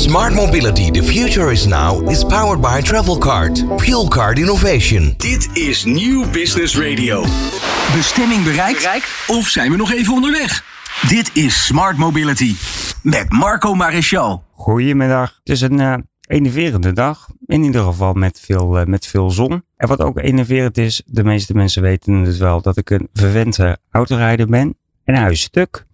Smart mobility, the future is now, is powered by Travelcard. Fuel card innovation. Dit is Nieuw Business Radio. Bestemming bereikt? Of zijn we nog even onderweg? Dit is Smart Mobility met Marco Maréchal. Goedemiddag. Het is een uh, enerverende dag. In ieder geval met veel, uh, met veel zon. En wat ook enerverend is, de meeste mensen weten het wel, dat ik een verwente autorijder ben. En hij is stuk.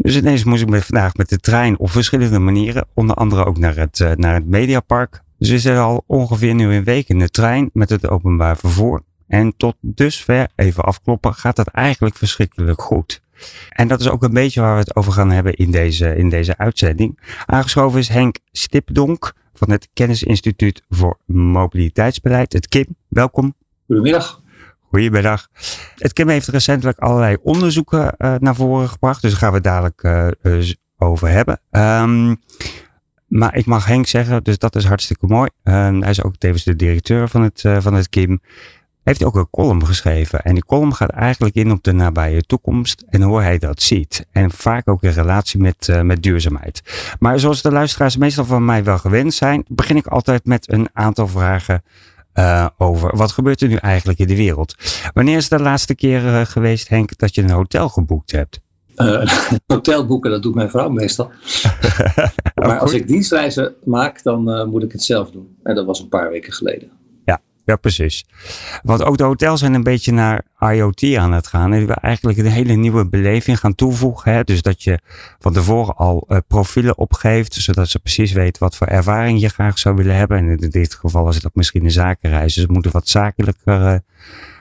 Dus ineens moest ik me vandaag met de trein op verschillende manieren, onder andere ook naar het, uh, naar het Mediapark. Dus we zitten al ongeveer nu een week in de trein met het openbaar vervoer. En tot dusver, even afkloppen, gaat het eigenlijk verschrikkelijk goed. En dat is ook een beetje waar we het over gaan hebben in deze, in deze uitzending. Aangeschoven is Henk Stipdonk van het Kennisinstituut voor Mobiliteitsbeleid, het KIM. Welkom. Goedemiddag. Goedemiddag. Het KIM heeft recentelijk allerlei onderzoeken uh, naar voren gebracht, dus daar gaan we het dadelijk uh, over hebben. Um, maar ik mag Henk zeggen, dus dat is hartstikke mooi. Uh, hij is ook tevens de directeur van het, van het KIM heeft ook een column geschreven. En die column gaat eigenlijk in op de nabije toekomst en hoe hij dat ziet. En vaak ook in relatie met, met duurzaamheid. Maar zoals de luisteraars meestal van mij wel gewend zijn, begin ik altijd met een aantal vragen uh, over wat gebeurt er nu eigenlijk in de wereld. Wanneer is de laatste keer uh, geweest, Henk, dat je een hotel geboekt hebt? hotel boeken, dat doet mijn vrouw meestal. maar als ik dienstreizen maak, dan moet ik het zelf doen. En dat was een paar weken geleden. Ja, precies. Want ook de hotels zijn een beetje naar IoT aan het gaan. En we eigenlijk een hele nieuwe beleving gaan toevoegen. Hè? Dus dat je van tevoren al uh, profielen opgeeft, zodat ze precies weten wat voor ervaring je graag zou willen hebben. En in dit geval is dat misschien een zakenreis. Dus het moet wat zakelijker uh,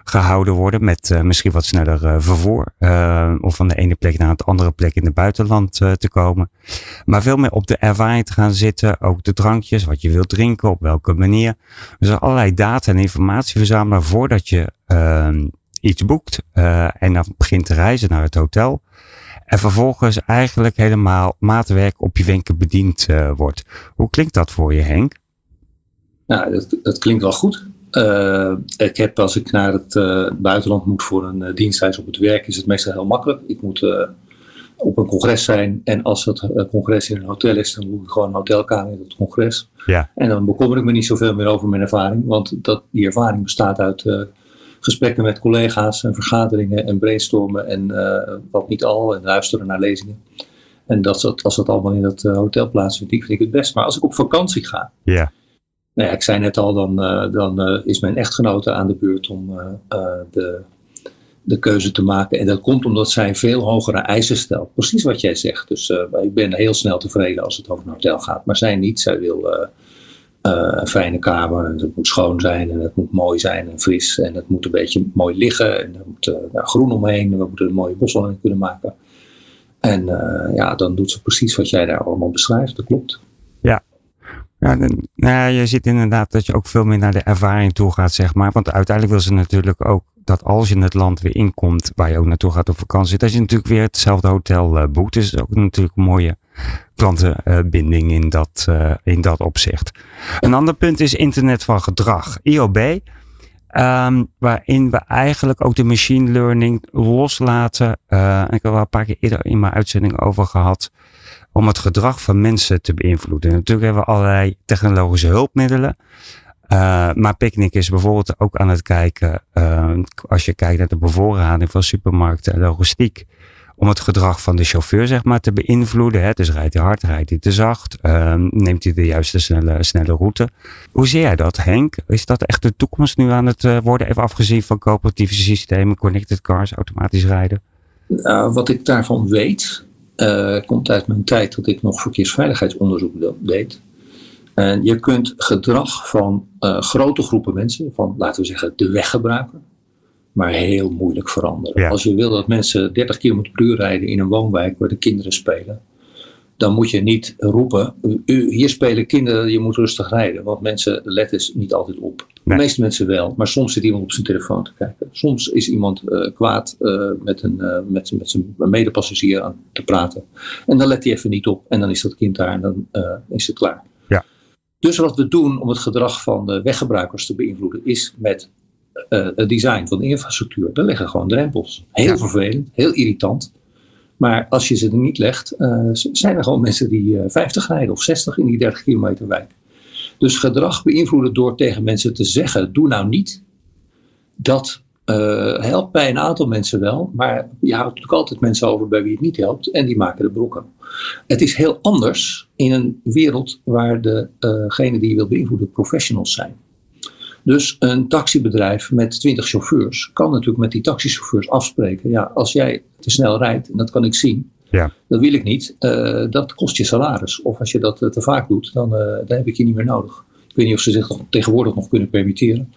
gehouden worden met uh, misschien wat sneller uh, vervoer. Uh, of van de ene plek naar het andere plek in het buitenland te komen. Maar veel meer op de ervaring te gaan zitten. Ook de drankjes, wat je wilt drinken, op welke manier. Dus allerlei data en informatie verzamelen voordat je ehm, iets boekt. en dan begint te reizen naar het hotel. En vervolgens eigenlijk helemaal maatwerk op je wenken bediend wordt. Hoe klinkt dat voor je, Henk? Nou, dat, dat klinkt wel goed. Uh, ik heb als ik naar het uh, buitenland moet voor een uh, dienstreis op het werk, is het meestal heel makkelijk. Ik moet op een congres zijn en als het congres in een hotel is, dan moet ik gewoon een hotelkamer in het congres. Ja. En dan bekommer ik me niet zoveel meer over mijn ervaring, want dat, die ervaring bestaat uit gesprekken met collega's en vergaderingen en brainstormen en wat niet al en luisteren naar lezingen. En dat, als dat allemaal in dat hotel plaatsvindt, vind ik het best. Maar als ik op vakantie ga, ja nou ja, ik zei net al, dan, uh, dan uh, is mijn echtgenote aan de beurt om uh, de, de keuze te maken. En dat komt omdat zij veel hogere eisen stelt. Precies wat jij zegt. Dus ik ben heel snel tevreden als het over een hotel gaat. Maar zij niet. Zij wil een fijne kamer. En het moet schoon zijn. En het moet mooi zijn en fris. En het moet een beetje mooi liggen. En er moet nou, groen omheen. We moeten een mooie boswandeling kunnen maken. En ja, dan doet ze precies wat jij daar allemaal beschrijft. Dat klopt. Ja, ja, nou je ziet inderdaad dat je ook veel meer naar de ervaring toe gaat, zeg maar. Want uiteindelijk wil ze natuurlijk ook dat als je het land weer inkomt, waar je ook naartoe gaat op vakantie, dat je natuurlijk weer hetzelfde hotel uh, boekt. Dus is ook natuurlijk een mooie klantenbinding in, dat, uh, in dat opzicht. Een ander punt is internet van gedrag, IOB. Um, waarin we eigenlijk ook de machine learning loslaten. Uh, ik heb er wel een paar keer eerder in mijn uitzending over gehad om het gedrag van mensen te beïnvloeden. Natuurlijk hebben we allerlei technologische hulpmiddelen. Uh, maar Picnic is bijvoorbeeld ook aan het kijken, uh, als je kijkt naar de bevoorrading van supermarkten en logistiek, om het gedrag van de chauffeur zeg maar te beïnvloeden. Hè? Dus rijdt hij hard, rijdt hij te zacht, uh, neemt hij de juiste snelle, snelle route. Hoe zie jij dat Henk? Is dat echt de toekomst nu aan het worden, even afgezien van coöperatieve systemen, connected cars, automatisch rijden? Wat ik daarvan weet, uh, komt uit mijn tijd dat ik nog verkeersveiligheidsonderzoek deed. En je kunt gedrag van uh, grote groepen mensen, van laten we zeggen de weggebruiker, maar heel moeilijk veranderen. Ja. Als je wil dat mensen 30 km per uur rijden in een woonwijk waar de kinderen spelen, dan moet je niet roepen, u, hier spelen kinderen, je moet rustig rijden. Want mensen letten niet altijd op. Nee. De meeste mensen wel, maar soms zit iemand op zijn telefoon te kijken. Soms is iemand uh, kwaad uh, met, een, uh, met, met zijn medepassagier aan te praten. En dan let hij even niet op en dan is dat kind daar en dan is het klaar. Ja. Dus wat we doen om het gedrag van de weggebruikers te beïnvloeden is met het design van de infrastructuur. Daar liggen gewoon drempels. Heel Ja. vervelend, heel irritant. Maar als je ze er niet legt, zijn er gewoon mensen die 50 rijden of 60 in die 30 kilometer wijk. Dus gedrag beïnvloeden door tegen mensen te zeggen: doe nou niet. Dat uh, helpt bij een aantal mensen wel, maar je houdt natuurlijk altijd mensen over bij wie het niet helpt en die maken de brokken. Het is heel anders in een wereld waar degenen uh die je wil beïnvloeden professionals zijn. Dus een taxibedrijf met 20 chauffeurs kan natuurlijk met die taxichauffeurs afspreken. Ja, als jij te snel rijdt, en dat kan ik zien, ja. dat wil ik niet, uh, dat kost je salaris. Of als je dat te vaak doet, dan, uh, dan heb ik je niet meer nodig weet niet of ze zich tegenwoordig nog kunnen permitteren.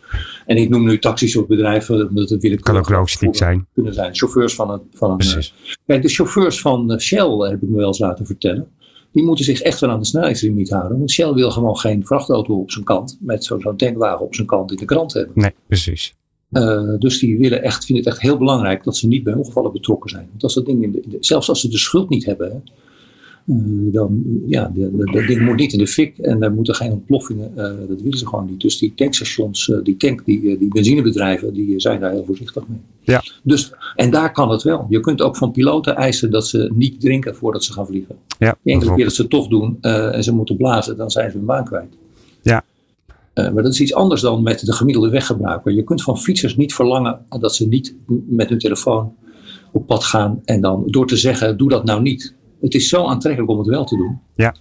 En ik noem nu taxis of bedrijven, omdat het wil ik kan ook logistiek zijn. Kunnen zijn. Chauffeurs van een. Van een Precies. Eh, kijk, de chauffeurs van eh, Shell, heb ik me wel eens laten vertellen. Die moeten zich echt wel aan de snelheidslimiet houden. Want Shell wil gewoon geen vrachtauto op zijn kant. Met zo'n tankwagen op zijn kant in de krant hebben. Nee, precies. Uh, dus die willen echt, vinden het echt heel belangrijk dat ze niet bij ongevallen betrokken zijn. Want als dat ding in de, in de, zelfs als ze de schuld niet hebben, eh, dan, ja, dat ding moet niet in de fik en er moeten geen ontploffingen, uh, dat willen ze gewoon niet. Dus die tankstations, uh, die, tank, die, die benzinebedrijven, die zijn daar heel voorzichtig mee. Ja. Dus, en daar kan het wel. Je kunt ook van piloten eisen dat ze niet drinken voordat ze gaan vliegen. Ja, de enkele keer dat ze het toch doen en ze moeten blazen, dan zijn ze hun baan kwijt. Ja. maar dat is iets anders dan met de gemiddelde weggebruiker. Je kunt van fietsers niet verlangen dat ze niet met hun telefoon op pad gaan en dan door te zeggen, doe dat nou niet het is zo aantrekkelijk om het wel te doen. Ja.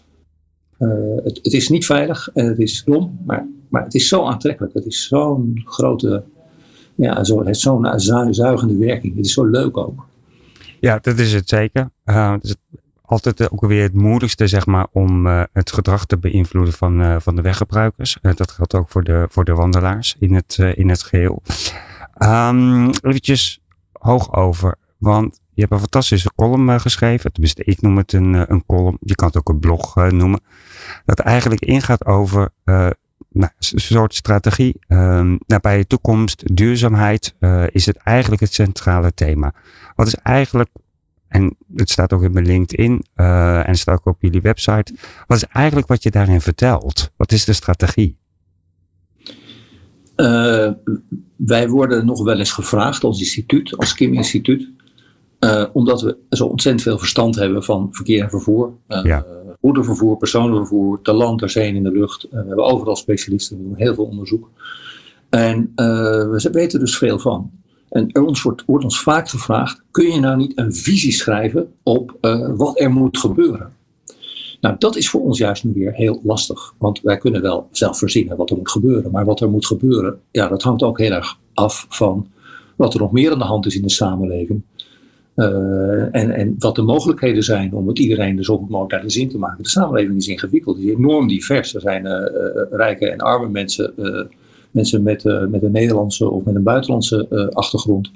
Uh, het, het, is niet veilig en het is dom, maar, maar het is zo aantrekkelijk. Het is zo'n grote, ja, zo, het zo'n zuigende werking. Het is zo leuk ook. Ja, dat is het zeker. Uh, het is altijd ook weer het moeilijkste, zeg maar, om uh, het gedrag te beïnvloeden van, van de weggebruikers. dat geldt ook voor de, voor de wandelaars in het, in het geheel. Um, eventjes hoog over, want je hebt een fantastische column uh, geschreven. Ik noem het een, uh, een column. Je kan het ook een blog uh, noemen. Dat eigenlijk ingaat over nou, een soort strategie. Nabije nou, toekomst, duurzaamheid is het eigenlijk het centrale thema. Wat is eigenlijk, en het staat ook in mijn LinkedIn en staat ook op jullie website. Wat is eigenlijk wat je daarin vertelt? Wat is de strategie? wij worden nog wel eens gevraagd als instituut, als Kim Instituut, uh, omdat we zo ontzettend veel verstand hebben van verkeer en vervoer. Uh, ja. Goederenvervoer, personenvervoer, ter land, ter zee en in de lucht. Uh, we hebben overal specialisten, we doen heel veel onderzoek. En we weten dus veel van. En er ons wordt, wordt, ons vaak gevraagd: kun je nou niet een visie schrijven op wat er moet gebeuren? Nou, dat is voor ons juist nu weer heel lastig. Want wij kunnen wel zelf verzinnen wat er moet gebeuren. Maar wat er moet gebeuren, ja, dat hangt ook heel erg af van wat er nog meer aan de hand is in de samenleving. Uh, en, en wat de mogelijkheden zijn om het iedereen dus ook mogelijk naar de zin te maken. De samenleving is ingewikkeld, die is enorm divers. Er zijn uh, rijke en arme mensen, mensen met, met een Nederlandse of met een buitenlandse achtergrond.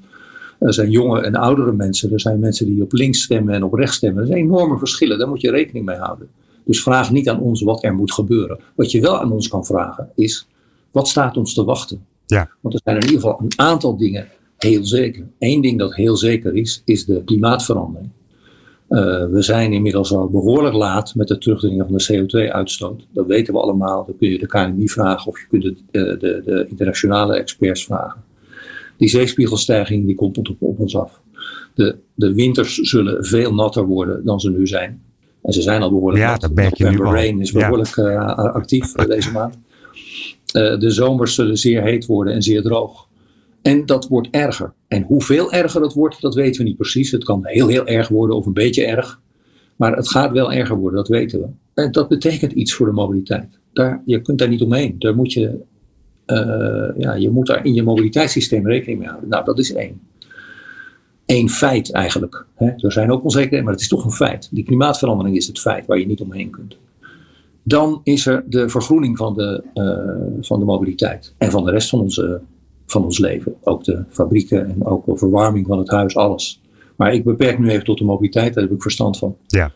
Er zijn jonge en oudere mensen, er zijn mensen die op links stemmen en op rechts stemmen. Er zijn enorme verschillen, daar moet je rekening mee houden. Dus vraag niet aan ons wat er moet gebeuren. Wat je wel aan ons kan vragen is, wat staat ons te wachten? Ja. Want er zijn in ieder geval een aantal dingen heel zeker. Eén ding dat heel zeker is, is de klimaatverandering. Uh, we zijn inmiddels al behoorlijk laat met het terugdringen van de CO2-uitstoot. Dat weten we allemaal. Dan kun je de KNMI vragen of je kunt de, de, de internationale experts vragen. Die zeespiegelstijging die komt op, op ons af. De, de winters zullen veel natter worden dan ze nu zijn. En ze zijn al behoorlijk ja, nat. Dat merk je nu al. Rain is behoorlijk ja. uh, actief deze maand. de zomers zullen zeer heet worden en zeer droog. En dat wordt erger. En hoeveel erger dat wordt, dat weten we niet precies. Het kan heel, heel erg worden of een beetje erg. Maar het gaat wel erger worden, dat weten we. En dat betekent iets voor de mobiliteit. Daar, je kunt daar niet omheen. Daar moet je, uh, ja, je moet daar in je mobiliteitssysteem rekening mee houden. Nou, dat is één. Eén feit eigenlijk. Hè. Er zijn ook onzekerheden, maar het is toch een feit. Die klimaatverandering is het feit waar je niet omheen kunt. Dan is er de vergroening van de, uh, van de mobiliteit en van de rest van onze van ons leven. Ook de fabrieken en ook de verwarming van het huis, alles. Maar ik beperk nu even tot de mobiliteit, daar heb ik verstand van. Ja.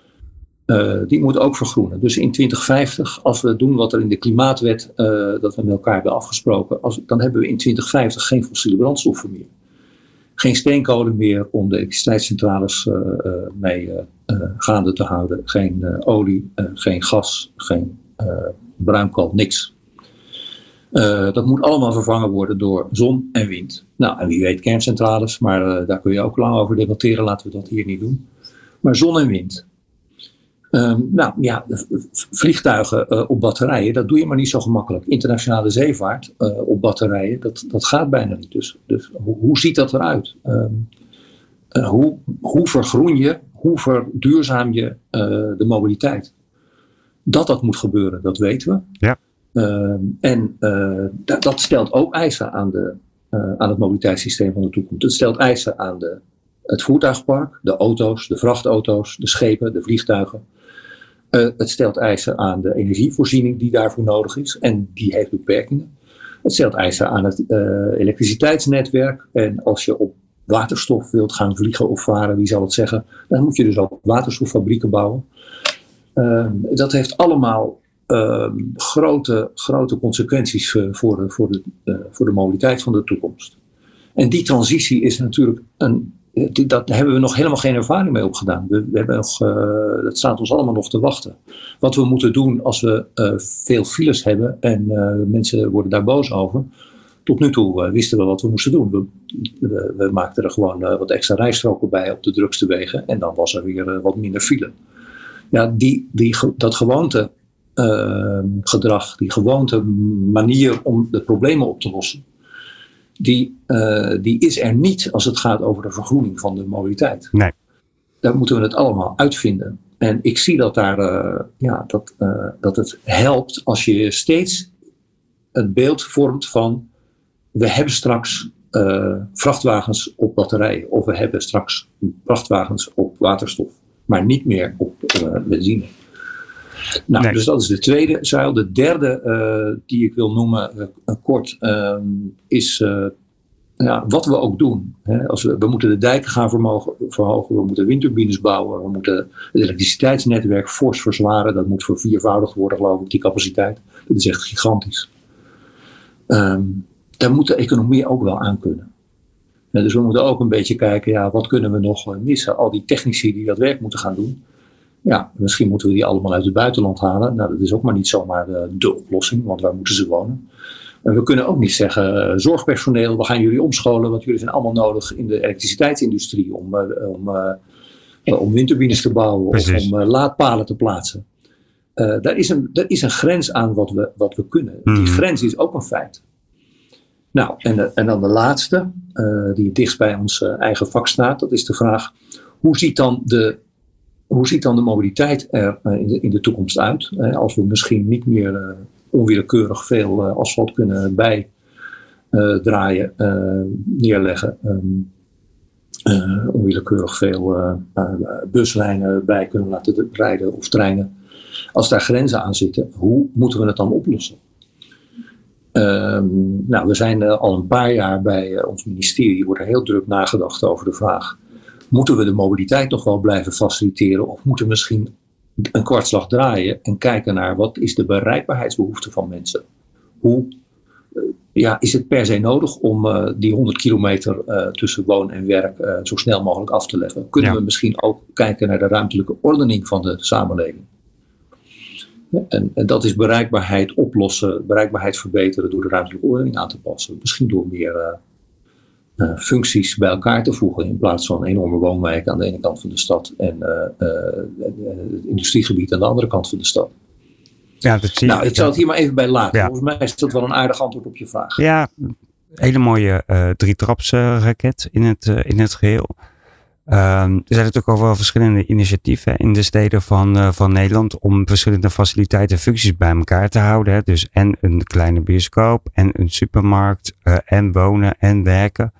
Uh, die moet ook vergroenen. Dus in 2050, als we doen wat er in de klimaatwet, uh, dat we met elkaar hebben afgesproken, als, dan hebben we in 2050 geen fossiele brandstoffen meer. Geen steenkolen meer om de elektriciteitscentrales uh, mee gaande te houden. Geen olie, geen gas, geen bruinkool, niks. Uh, dat moet allemaal vervangen worden door zon en wind. Nou, en wie weet kerncentrales, maar uh, daar kun je ook lang over debatteren. Laten we dat hier niet doen. Maar zon en wind. Ehm, nou ja, vliegtuigen op batterijen, dat doe je maar niet zo gemakkelijk. Internationale zeevaart op batterijen, dat, dat gaat bijna niet. Dus, dus hoe, ziet dat eruit? Um, hoe, hoe vergroen je, hoe verduurzaam je de mobiliteit? Dat dat moet gebeuren, dat weten we. Ja. Ehm, en dat, dat, stelt ook eisen aan de, uh, aan het mobiliteitssysteem van de toekomst. Het stelt eisen aan de, het voertuigpark, de auto's, de vrachtauto's, de schepen, de vliegtuigen. Uh, het stelt eisen aan de energievoorziening die daarvoor nodig is en die heeft beperkingen. Het stelt eisen aan het elektriciteitsnetwerk en als je op waterstof wilt gaan vliegen of varen, wie zal het zeggen, dan moet je dus ook waterstoffabrieken bouwen. Uh, dat heeft allemaal uh, grote, grote consequenties uh, voor, de, voor, de, uh, voor de mobiliteit van de toekomst. En die transitie is natuurlijk een. Dat hebben we nog helemaal geen ervaring mee opgedaan. We, we hebben nog, eh, dat staat ons allemaal nog te wachten. Wat we moeten doen als we veel files hebben en mensen worden daar boos over. Tot nu toe wisten we wat we moesten doen. We, we, we maakten er gewoon wat extra rijstroken bij op de drukste wegen. En dan was er weer wat minder file. Ja, die, die, dat gewoonte uh, gedrag, die gewoonte manier om de problemen op te lossen, die, uh, die is er niet als het gaat over de vergroening van de mobiliteit. Nee. Daar moeten we het allemaal uitvinden. En ik zie dat, daar, uh, ja, dat, dat het helpt als je steeds het beeld vormt van we hebben straks vrachtwagens op batterijen of we hebben straks vrachtwagens op waterstof, maar niet meer op benzine. Nou, dus dat is de tweede zuil. De derde uh, die ik wil noemen, uh, kort, uh, is ja, wat we ook doen. Hè. Als we, we moeten de dijken gaan vermogen, verhogen, we moeten windturbines bouwen, we moeten het elektriciteitsnetwerk fors verzwaren. Dat moet verviervoudigd worden, geloof ik, die capaciteit. Dat is echt gigantisch. Um, daar moet de economie ook wel aan kunnen. dus we moeten ook een beetje kijken, ja, wat kunnen we nog missen? Al die technici die dat werk moeten gaan doen. Ja, misschien moeten we die allemaal uit het buitenland halen. Nou, dat is ook maar niet zomaar de, de oplossing, want waar moeten ze wonen? En we kunnen ook niet zeggen, uh, zorgpersoneel, we gaan jullie omscholen, want jullie zijn allemaal nodig in de elektriciteitsindustrie om, uh, om, om windturbines te bouwen Precies. of om laadpalen te plaatsen. daar, is een, daar is een grens aan wat we, wat we kunnen. Die grens is ook een feit. Nou, en, en dan de laatste, die dichtst bij ons eigen vak staat, dat is de vraag: hoe ziet dan de hoe ziet dan de mobiliteit er eh, in de, in de toekomst uit? als we misschien niet meer eh, onwillekeurig veel eh, asfalt kunnen bijdraaien, neerleggen. Um, onwillekeurig veel buslijnen bij kunnen laten rijden of treinen. Als daar grenzen aan zitten, hoe moeten we het dan oplossen? Um, nou, we zijn al een paar jaar bij ons ministerie, wordt heel druk nagedacht over de vraag Moeten we de mobiliteit nog wel blijven faciliteren of moeten we misschien een kwartslag draaien en kijken naar wat is de bereikbaarheidsbehoefte van mensen? Hoe uh, ja, is het per se nodig om uh, die 100 kilometer uh, tussen woon en werk zo snel mogelijk af te leggen? Kunnen ja. we misschien ook kijken naar de ruimtelijke ordening van de samenleving? En, en, dat is bereikbaarheid oplossen, bereikbaarheid verbeteren door de ruimtelijke ordening aan te passen. Misschien door meer functies bij elkaar te voegen. In plaats van enorme woonwijken aan de ene kant van de stad en uh, het industriegebied aan de andere kant van de stad. Ja, dat zie nou, ik zal het hier maar even bij laten. Ja. Volgens mij is dat wel een aardig antwoord op je vraag. Ja, hele mooie uh, drietrapsraket in, het, uh, in het geheel. Um, er zijn natuurlijk ook wel verschillende initiatieven in de steden van, uh, van Nederland om verschillende faciliteiten en functies bij elkaar te houden. Hè. Dus en een kleine bioscoop en een supermarkt en wonen en werken.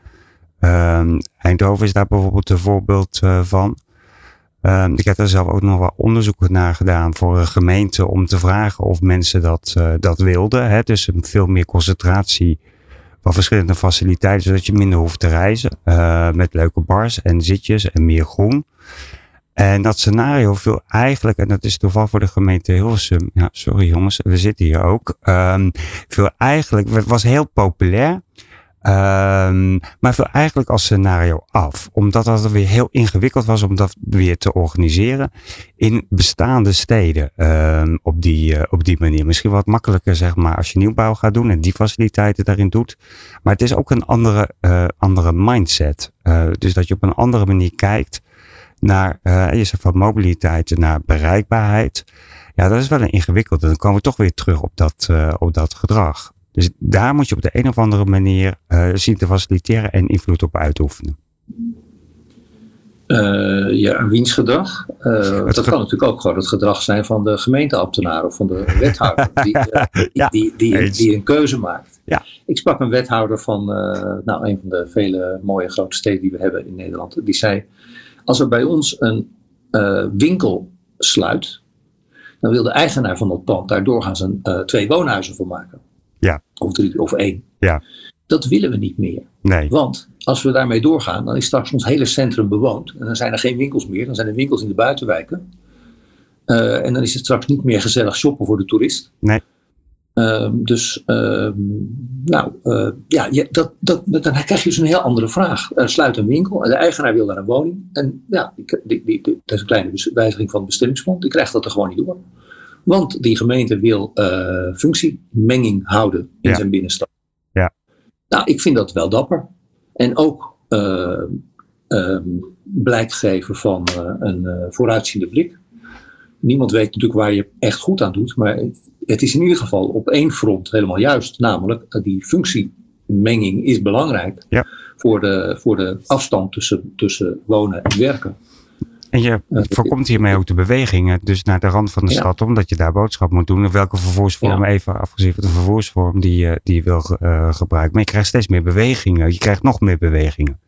Um, Eindhoven is daar bijvoorbeeld een voorbeeld uh, van. Um, ik heb er zelf ook nog wat onderzoek naar gedaan voor een gemeente om te vragen of mensen dat, uh, dat wilden. Hè? Dus veel meer concentratie van verschillende faciliteiten, zodat je minder hoeft te reizen. Uh, met leuke bars en zitjes en meer groen. En dat scenario viel eigenlijk, en dat is toevallig voor de gemeente Hilversum. Ja, sorry jongens, we zitten hier ook. Um, viel eigenlijk, was heel populair. Um, maar viel eigenlijk als scenario af. Omdat dat weer heel ingewikkeld was om dat weer te organiseren in bestaande steden. Um, op, die, uh, op die manier. Misschien wat makkelijker zeg maar als je nieuwbouw gaat doen en die faciliteiten daarin doet. Maar het is ook een andere, uh, andere mindset. Uh, dus dat je op een andere manier kijkt naar, je zegt van mobiliteit naar bereikbaarheid. Ja, dat is wel een ingewikkelde. Dan komen we toch weer terug op dat, op dat gedrag. Dus daar moet je op de een of andere manier uh, zien te faciliteren en invloed op uitoefenen. Uh, ja, wiens gedrag? Uh, dat kan natuurlijk ook gewoon het gedrag zijn van de gemeenteambtenaar of van de wethouder die, uh, ja, die, die, die, een keuze maakt. Ja. Ik sprak een wethouder van nou, een van de vele mooie grote steden die we hebben in Nederland. Die zei, als er bij ons een winkel sluit, dan wil de eigenaar van dat pand daar doorgaans een, twee woonhuizen voor maken. Ja. Of drie of één. Ja. Dat willen we niet meer. Nee. Want als we daarmee doorgaan, dan is straks ons hele centrum bewoond. En dan zijn er geen winkels meer, dan zijn er winkels in de buitenwijken. Uh, en dan is het straks niet meer gezellig shoppen voor de toerist. Nee. Uh, dus, uh, nou, ja, je, dat, dat, dan krijg je dus een heel andere vraag. sluit een winkel, de eigenaar wil daar een woning. En ja, die, die, die, dat is een kleine wijziging van het bestemmingsplan. Die krijgt dat er gewoon niet door. Want die gemeente wil functiemenging houden in Ja. zijn binnenstad. Ja. Nou, ik vind dat wel dapper. En ook uh, blijk geven van uh, een vooruitziende blik. Niemand weet natuurlijk waar je echt goed aan doet, maar het is in ieder geval op één front helemaal juist. Namelijk, die functiemenging is belangrijk Ja. voor, de, voor de afstand tussen, tussen wonen en werken. En je voorkomt hiermee ook de bewegingen, dus naar de rand van de Ja. stad, omdat je daar boodschap moet doen. Of welke vervoersvorm, Ja. even afgezien van de vervoersvorm die, je- die je wil eh, gebruiken. Maar je krijgt steeds meer bewegingen. Je krijgt nog meer bewegingen.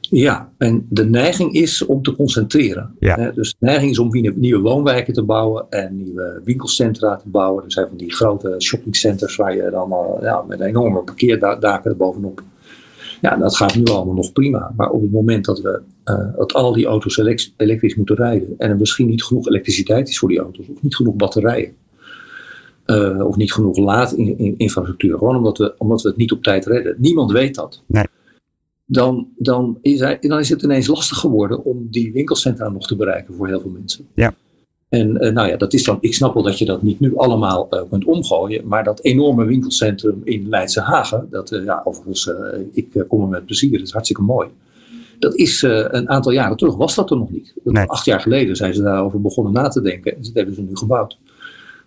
Ja, en de neiging is om te concentreren. Ja. Hè, Dus de neiging is om nieuwe, nieuwe woonwijken te bouwen en nieuwe winkelcentra te bouwen. Er zijn van die grote shoppingcenters waar je dan al ja, met enorme parkeerdaken erbovenop. Ja, dat gaat nu allemaal nog prima. Maar op het moment dat, we, eh, dat al die auto's elek- elektrisch moeten rijden en er misschien niet genoeg elektriciteit is voor die auto's, of niet genoeg batterijen, eh, of niet genoeg laadinfrastructuur, gewoon omdat we, omdat we het niet op tijd redden. Niemand weet dat dan, dan, is hij, dan is het ineens lastig geworden om die winkelcentra nog te bereiken voor heel veel mensen. Ja. En eh, nou ja, dat is dan, ik snap wel dat je dat niet nu allemaal eh, kunt omgooien, maar dat enorme winkelcentrum in Leidse Hagen, dat, eh, ja, overigens, ik kom er met plezier, dat is hartstikke mooi. Dat is een aantal jaren terug, was dat er nog niet. Nee. Acht jaar geleden zijn ze daarover begonnen na te denken en dat hebben ze nu gebouwd.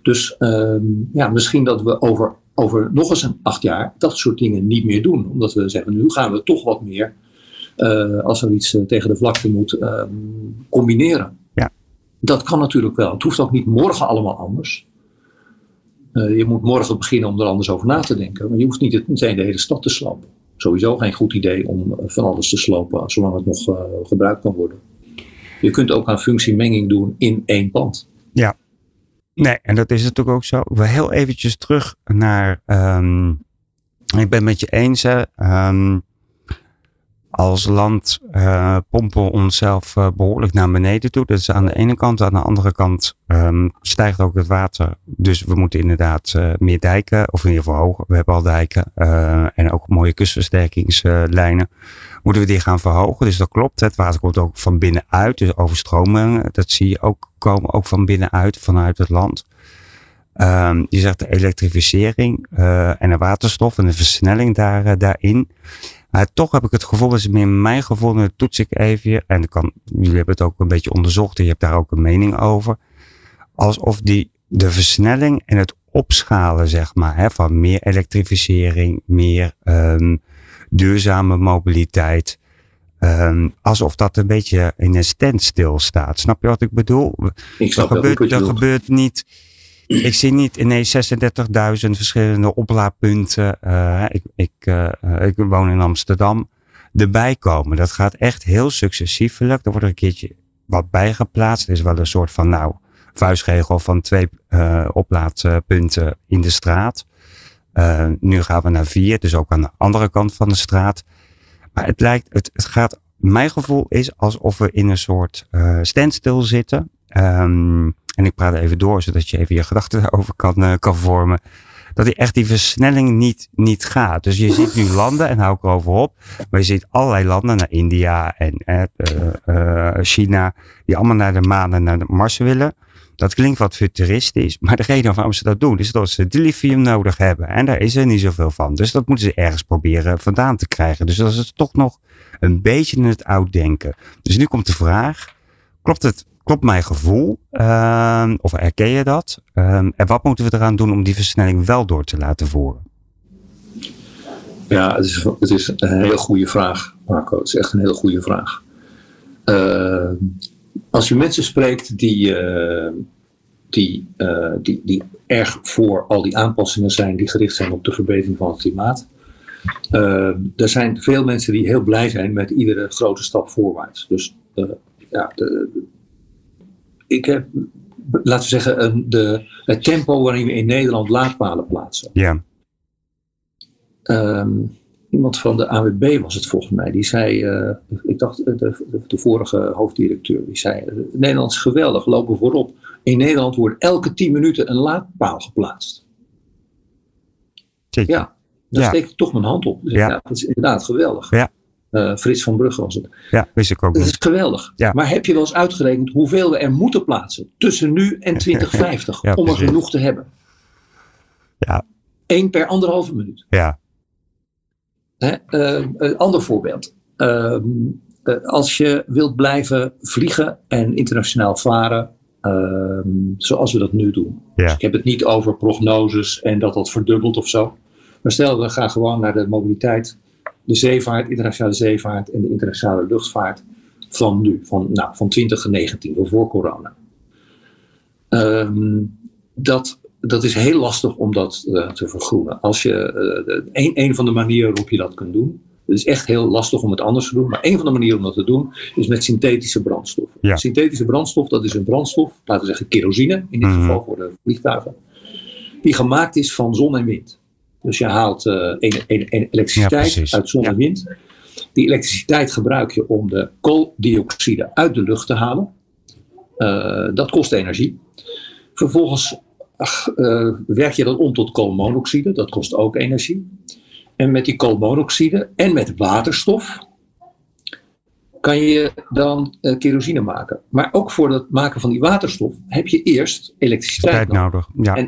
Dus ehm, ja, misschien dat we over, over nog eens een acht jaar dat soort dingen niet meer doen. Omdat we zeggen, nu gaan we toch wat meer, als er iets tegen de vlakte moet, ehm, combineren. Ja. Dat kan natuurlijk wel. Het hoeft ook niet morgen allemaal anders. Eh, je moet morgen beginnen om er anders over na te denken. Maar je hoeft niet meteen de hele stad te slopen. Sowieso geen goed idee om eh, van alles te slopen, zolang het nog eh, gebruikt kan worden. Je kunt ook aan functiemenging doen in één pand. Nee, en dat is natuurlijk ook zo. Wil heel eventjes terug naar. ehm, ik ben met je eens. Hè, ehm, als land eh, pompen we onszelf eh, behoorlijk naar beneden toe. Dat is aan de ene kant. Aan de andere kant ehm, stijgt ook het water. Dus we moeten inderdaad eh, meer dijken. Of in ieder geval. We hebben al dijken. en ook mooie kustversterkingslijnen. Moeten we die gaan verhogen. Dus dat klopt. Het water komt ook van binnenuit. Dus overstromingen. Dat zie je ook komen. Ook van binnenuit. Vanuit het land. Ehm, je zegt de elektrificering en de waterstof en de versnelling daar, daarin. Maar toch heb ik het gevoel, dat is meer mijn gevoel, dat toets ik even. En kan, jullie hebben het ook een beetje onderzocht en je hebt daar ook een mening over. Alsof die, de versnelling en het opschalen, zeg maar, hè, van meer elektrificering, meer ehm, duurzame mobiliteit. ehm, alsof dat een beetje in een standstill staat. Snap je wat ik bedoel? Ik snap wel gebeurt, wat je er bedoelt. gebeurt niet. Ik zie niet ineens 36.000 verschillende oplaadpunten. eh, ik, ik, eh, ik woon in Amsterdam. Erbij komen. Dat gaat echt heel successievelijk. Er wordt er een keertje wat bijgeplaatst. Er is wel een soort van, nou, vuistregel van twee eh, oplaadpunten in de straat. Nu gaan we naar vier, dus ook aan de andere kant van de straat. Maar het lijkt, het, gaat, mijn gevoel is alsof we in een soort standstill zitten. Ehm, en ik praat even door, zodat je even je gedachten daarover kan, eh, kan vormen. Dat die echt die versnelling niet, niet gaat. Dus je ziet nu landen, en hou ik erover op. Maar je ziet allerlei landen, naar India en eh, eh, China, die allemaal naar de maan en naar de Mars willen. Dat klinkt wat futuristisch, maar de reden waarom ze dat doen is dat ze de lithium nodig hebben. En daar is er niet zoveel van. Dus dat moeten ze ergens proberen vandaan te krijgen. Dus dat is toch nog een beetje in het oud denken. Dus nu komt de vraag, klopt het klopt mijn gevoel? Uh, of herken je dat? Uh, en wat moeten we eraan doen om die versnelling wel door te laten voeren? Ja, het is, het is een hele goede vraag, Marco. Het is echt een hele goede vraag. Uh, als je mensen spreekt die, die, uh, die, die erg voor al die aanpassingen zijn die gericht zijn op de verbetering van het klimaat. er zijn veel mensen die heel blij zijn met iedere grote stap voorwaarts. Dus ja, de, ik heb, laten we zeggen, een, de, het tempo waarin we in Nederland laadpalen plaatsen. Ja. Um, iemand van de AWB was het volgens mij, die zei, uh, ik dacht de, de, de, vorige hoofddirecteur, die zei, Nederland is geweldig, lopen voorop. In Nederland wordt elke tien minuten een laadpaal geplaatst. Zeker. Ja, daar ja. steek ik toch mijn hand op. Dus ja. ja. dat is inderdaad geweldig. Ja. Uh, Frits van Brugge was het. Ja, wist ik ook. Dat is geweldig. Ja. Maar heb je wel eens uitgerekend hoeveel we er moeten plaatsen tussen nu en 2050 Ja, om er genoeg te hebben? Ja. Eén per anderhalve minuut. Ja, Hè? Uh, een ander voorbeeld. Uh, uh, als je wilt blijven vliegen en internationaal varen, ehm, zoals we dat nu doen. Ja. Dus ik heb het niet over prognoses en dat dat verdubbelt of zo. Maar stel, we gaan gewoon naar de mobiliteit, de zeevaart, internationale zeevaart en de internationale luchtvaart van nu, van, nou, van 2019, van voor corona. Um, dat, dat is heel lastig om dat uh, te vergroenen. Als je, uh, een, een van de manieren waarop je dat kunt doen, het is echt heel lastig om het anders te doen, maar een van de manieren om dat te doen is met synthetische brandstoffen. Ja. Synthetische brandstof, dat is een brandstof, laten we zeggen kerosine, in dit Mhm. geval voor de vliegtuigen, die gemaakt is van zon en wind. Dus je haalt uh, een elektriciteit uit zon en wind. Die elektriciteit gebruik je om de kooldioxide uit de lucht te halen. Uh, dat kost energie. Vervolgens ach, uh, werk je dat om tot koolmonoxide. Dat kost ook energie. En met die koolmonoxide en met waterstof kan je dan kerosine maken. Maar ook voor het maken van die waterstof heb je eerst elektriciteit nodig. nodig. Ja, En,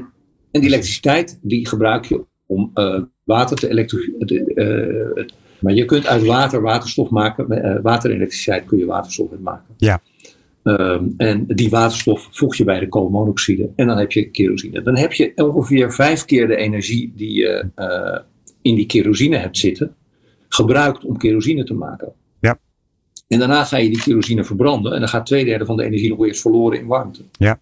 en die elektriciteit die gebruik je om uh, water te elektriciteit. maar je kunt uit water waterstof maken. Uh, water en elektriciteit kun je waterstof uit maken. Ja. Um, en die waterstof voeg je bij de koolmonoxide en dan heb je kerosine. Dan heb je ongeveer vijf keer de energie die je uh, in die kerosine hebt zitten, gebruikt om kerosine te maken. Ja. En daarna ga je die kerosine verbranden en dan gaat twee derde van de energie nog eerst verloren in warmte. Ja.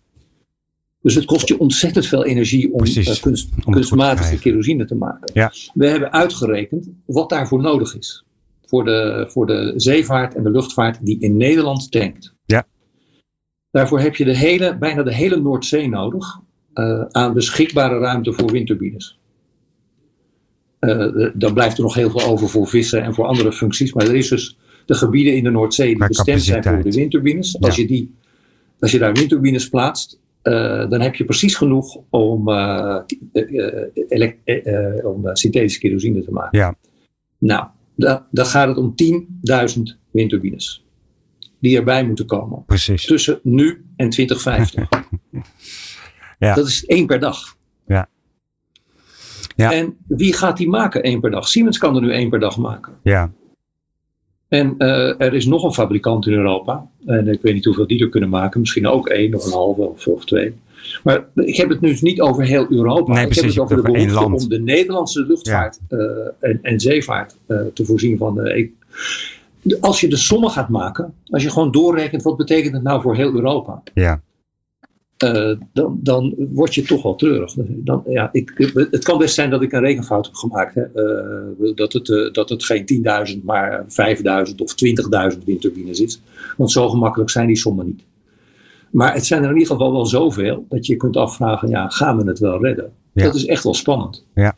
Dus het kost je ontzettend veel energie om, uh, kunst, te kunstmatige kerosine te maken. Ja. We hebben uitgerekend wat daarvoor nodig is. Voor de, voor de zeevaart en de luchtvaart die in Nederland tankt. Ja. Daarvoor heb je de hele, bijna de hele Noordzee nodig uh, aan beschikbare ruimte voor windturbines. Uh, dan blijft er nog heel veel over voor vissen en voor andere functies. Maar er is dus de gebieden in de Noordzee die bestemd zijn voor de windturbines. Als, je, die, als je daar windturbines plaatst, uh, dan heb je precies genoeg om, elek- uh, om synthetische kerosine te maken. Ja. Nou, da- dan gaat het om 10.000 windturbines die erbij moeten komen precies. tussen nu en 2050. Ja. Dat is één per dag. Ja. Ja. En wie gaat die maken één per dag? Siemens kan er nu één per dag maken. Ja, En uh, er is nog een fabrikant in Europa. En ik weet niet hoeveel die er kunnen maken. Misschien ook één of een halve of, of twee. Maar ik heb het nu niet over heel Europa. Nee, ik precies, heb het over de behoefte land. om de Nederlandse luchtvaart ja. uh, en, en, zeevaart uh, te voorzien van de, als je de sommen gaat maken, als je gewoon doorrekent wat betekent het nou voor heel Europa, ja. Uh, dan, dan word je toch wel treurig. Dan, ja, ik, het kan best zijn dat ik een rekenfout heb gemaakt. Hè? Uh, dat, het, uh, dat het geen 10.000, maar 5.000 of 20.000 windturbines is. Want zo gemakkelijk zijn die sommen niet. Maar het zijn er in ieder geval wel zoveel dat je kunt afvragen, ja, gaan we het wel redden? Ja. Dat is echt wel spannend. Ja.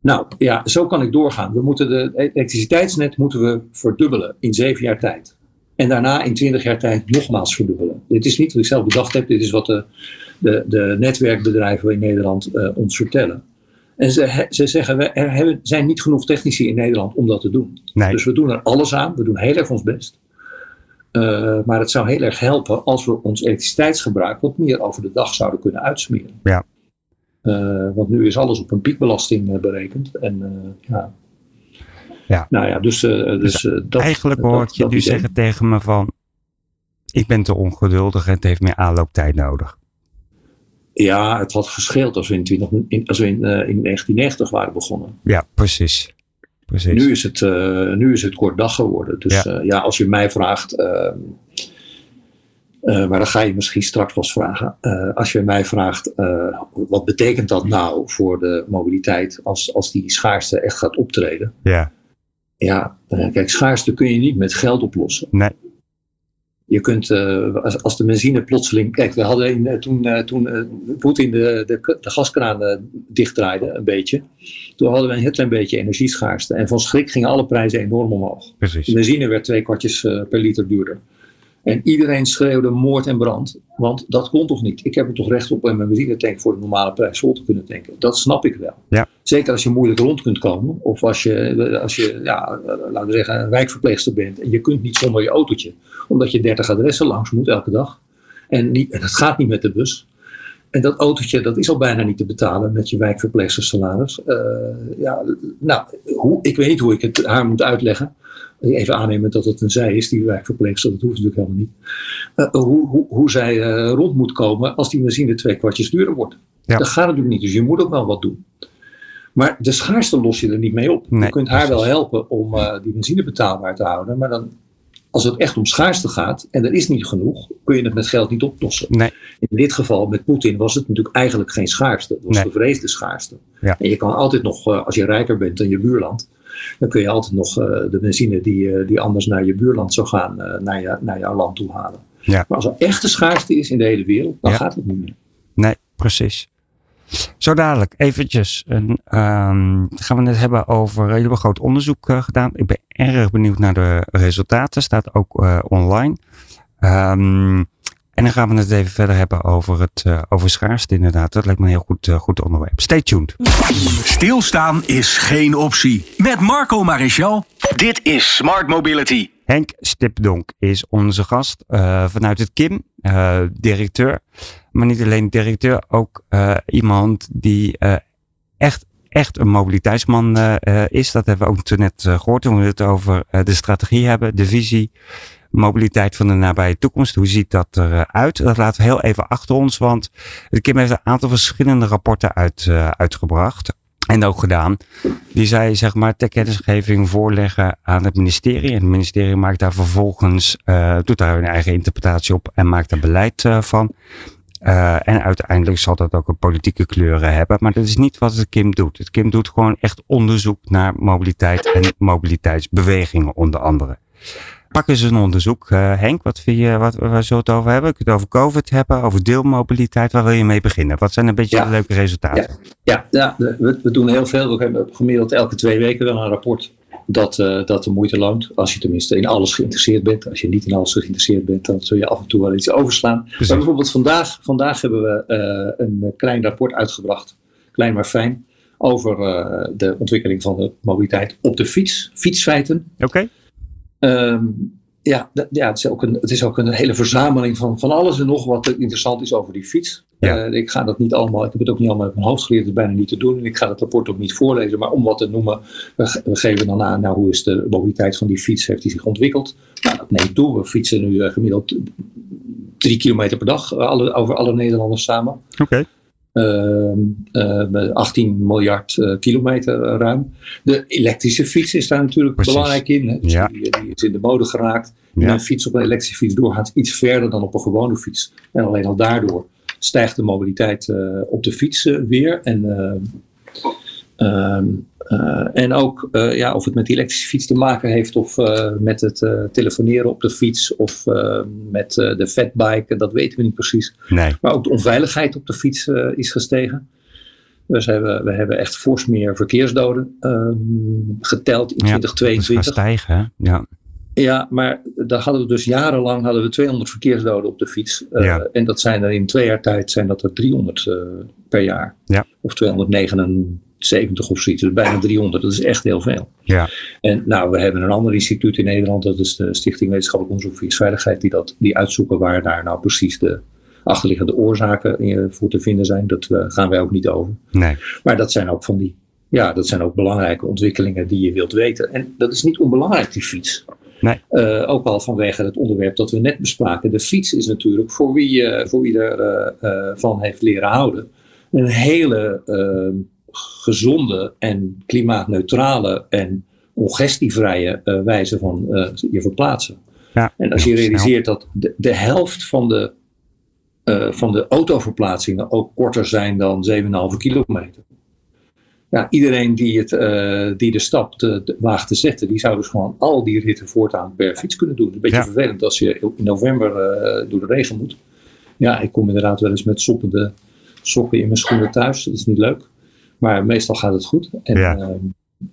Nou ja, zo kan ik doorgaan. We moeten de elektriciteitsnet moeten we verdubbelen in zeven jaar tijd. En daarna in twintig jaar tijd nogmaals verdubbelen. Dit is niet wat ik zelf bedacht heb. Dit is wat de, de, de netwerkbedrijven in Nederland uh, ons vertellen. En ze, ze zeggen, we, er hebben, zijn niet genoeg technici in Nederland om dat te doen. Nee. Dus we doen er alles aan. We doen heel erg ons best. maar het zou heel erg helpen als we ons elektriciteitsgebruik wat meer over de dag zouden kunnen uitsmeren. Ja. want nu is alles op een piekbelasting berekend. En ja, ja. Nou ja, dus, dus, dus dat, eigenlijk hoor ik je nu zeggen tegen me van, ik ben te ongeduldig en het heeft meer aanlooptijd nodig. Ja, het had gescheeld als we in, 20, in, als we in, uh, in 1990 waren begonnen. Ja, precies. precies. Nu, is het, nu is het kort dag geworden. Dus ja, ja als je mij vraagt. Ehm, maar dan ga je misschien straks pas vragen. als je mij vraagt, wat betekent dat nou voor de mobiliteit als, als die schaarste echt gaat optreden? Ja. Ja, kijk, schaarste kun je niet met geld oplossen. Nee. Je kunt, uh, als, als, de benzine plotseling. Kijk, we hadden in, uh, toen, uh, toen Poetin de, de, de gaskraan dichtdraaide, een beetje. Toen hadden we een heel klein beetje energieschaarste. En van schrik gingen alle prijzen enorm omhoog. Precies. De benzine werd twee kwartjes per liter duurder. En iedereen schreeuwde moord en brand. Want dat kon toch niet? Ik heb er toch recht op in mijn benzinetank voor de normale prijs vol te kunnen tanken. Dat snap ik wel. Ja. Zeker als je moeilijk rond kunt komen. Of als je, als je ja, laten we zeggen, een wijkverpleegster bent. En je kunt niet zonder je autootje. Omdat je 30 adressen langs moet elke dag. En, niet, en dat gaat niet met de bus. En dat autootje, dat is al bijna niet te betalen met je wijkverpleegstersalaris. Uh, ja, nou, hoe, ik weet niet hoe ik het haar moet uitleggen. Even aannemen dat het een zij is, die wijkverpleegster, dat hoeft natuurlijk helemaal niet. Uh, hoe, hoe, hoe zij uh, rond moet komen als die benzine twee kwartjes duurder wordt. Ja. Dat gaat natuurlijk niet, dus je moet ook wel wat doen. Maar de schaarste los je er niet mee op. Nee, je kunt haar wel helpen om uh, die benzine betaalbaar te houden, maar dan, als het echt om schaarste gaat en er is niet genoeg, kun je het met geld niet oplossen. Nee. In dit geval met Poetin was het natuurlijk eigenlijk geen schaarste, het was Nee. gevreesde schaarste. Ja. En je kan altijd nog, als je rijker bent dan je buurland, dan kun je altijd nog de benzine die, die anders naar je buurland zou gaan, naar, je, naar jouw land toe halen. Ja. Maar als er echte schaarste is in de hele wereld, dan Ja. gaat het niet meer. Nee, precies. Zo dadelijk, eventjes. Een, ehm, gaan we het hebben over. Jullie hebben groot onderzoek uh, gedaan. Ik ben erg benieuwd naar de resultaten. Staat ook uh, online. Um, en dan gaan we het even verder hebben over het uh, over schaarste inderdaad. Dat lijkt me een heel goed, goed onderwerp. Stay tuned. Stilstaan is geen optie. Met Marco Maréchal. Dit is Smart Mobility. Henk Stipdonk is onze gast uh, vanuit het KIM, directeur. Maar niet alleen directeur, ook iemand die echt, echt een mobiliteitsman is. Dat hebben we ook net gehoord toen we het over de strategie hebben, de visie, mobiliteit van de nabije toekomst. Hoe ziet dat eruit? Dat laten we heel even achter ons, want KIM heeft een aantal verschillende rapporten uit, uitgebracht. En ook gedaan. Die zij zeg maar ter kennisgeving voorleggen aan het ministerie. En het ministerie maakt daar vervolgens, uh, doet daar hun eigen interpretatie op en maakt er beleid uh, van. En uiteindelijk zal dat ook een politieke kleuren hebben. Maar dat is niet wat het KIM doet. Het KIM doet gewoon echt onderzoek naar mobiliteit en mobiliteitsbewegingen onder andere. Pak eens een onderzoek. Uh, Henk, wat vind je, wat, waar zullen we het over hebben? Kun je het over COVID hebben, over deelmobiliteit? Waar wil je mee beginnen? Wat zijn een beetje Ja. de leuke resultaten? Ja, ja we, we doen heel veel. We hebben gemiddeld elke twee weken wel een rapport dat, eh, dat de moeite loont. Als je tenminste in alles geïnteresseerd bent. Als je niet in alles geïnteresseerd bent, dan zul je af en toe wel iets overslaan. Maar bijvoorbeeld vandaag, vandaag hebben we eh, een klein rapport uitgebracht. Klein maar fijn. Over eh, de ontwikkeling van de mobiliteit op de fiets. Fietsfeiten. Oké. Ehm, ja, ja het, is ook een, het is ook een hele verzameling van, van alles en nog wat interessant is over die fiets. Ja. Eh, ik ga dat niet allemaal, ik heb het ook niet allemaal uit mijn hoofd geleerd, het is bijna niet te doen. En ik ga het rapport ook niet voorlezen, maar om wat te noemen, we, ge- we geven dan aan, nou, hoe is de mobiliteit van die fiets, heeft die zich ontwikkeld? Nou, dat neemt toe. We fietsen nu eh, gemiddeld drie kilometer per dag eh, alle, over alle Nederlanders samen. Oké. 18 miljard eh, kilometer eh, ruim. De elektrische fiets is daar natuurlijk Precies. belangrijk in. Hè? Dus Ja. die, die is in de mode geraakt. Ja. Een fiets op een elektrische fiets doorgaat iets verder dan op een gewone fiets. En alleen al daardoor stijgt de mobiliteit eh, op de fiets eh, weer. En, ehm, ehm, eh, en ook eh, ja, of het met die elektrische fiets te maken heeft of eh, met het eh, telefoneren op de fiets of eh, met eh, de fatbike, dat weten we niet precies. Nee. Maar ook de onveiligheid op de fiets eh, is gestegen. Dus we hebben, we hebben echt fors meer verkeersdoden ehm, geteld in Ja, Dat is 2022. stijgen, hè? Ja. Ja, maar daar hadden we dus jarenlang hadden we 200 verkeersdoden op de fiets. Eh, Ja. En dat zijn er in twee jaar tijd zijn dat er 300 eh, per jaar. Ja. Of 239 70 of zoiets. Dus bijna 300. Dat is echt heel veel. Ja. En nou, we hebben een ander instituut in Nederland. Dat is de Stichting Wetenschappelijk Onderzoek Verkeersveiligheid. Die, dat, die uitzoeken waar daar nou precies de achterliggende oorzaken voor te vinden zijn. Dat uh, gaan wij ook niet over. Nee. Maar dat zijn ook van die, ja, dat zijn ook belangrijke ontwikkelingen die je wilt weten. En dat is niet onbelangrijk, die fiets. Nee. Uh, ook al vanwege het onderwerp dat we net bespraken. De fiets is natuurlijk voor wie, uh, voor wie er uh, van heeft leren houden. Een hele ehm, gezonde en klimaatneutrale en ongestievrije wijze van je verplaatsen. Ja, en als je realiseert dat de, de helft van de, van de autoverplaatsingen ook korter zijn dan 7,5 kilometer ja, iedereen die, het, die de stap te, waagt te zetten, die zou dus gewoon al die ritten voortaan per fiets kunnen doen. Een beetje Ja. vervelend als je in november door de regen moet. Ja, ik kom inderdaad wel eens met soppende sokken in mijn schoenen thuis. Dat is niet leuk. Maar meestal gaat het goed. En Ja. ja,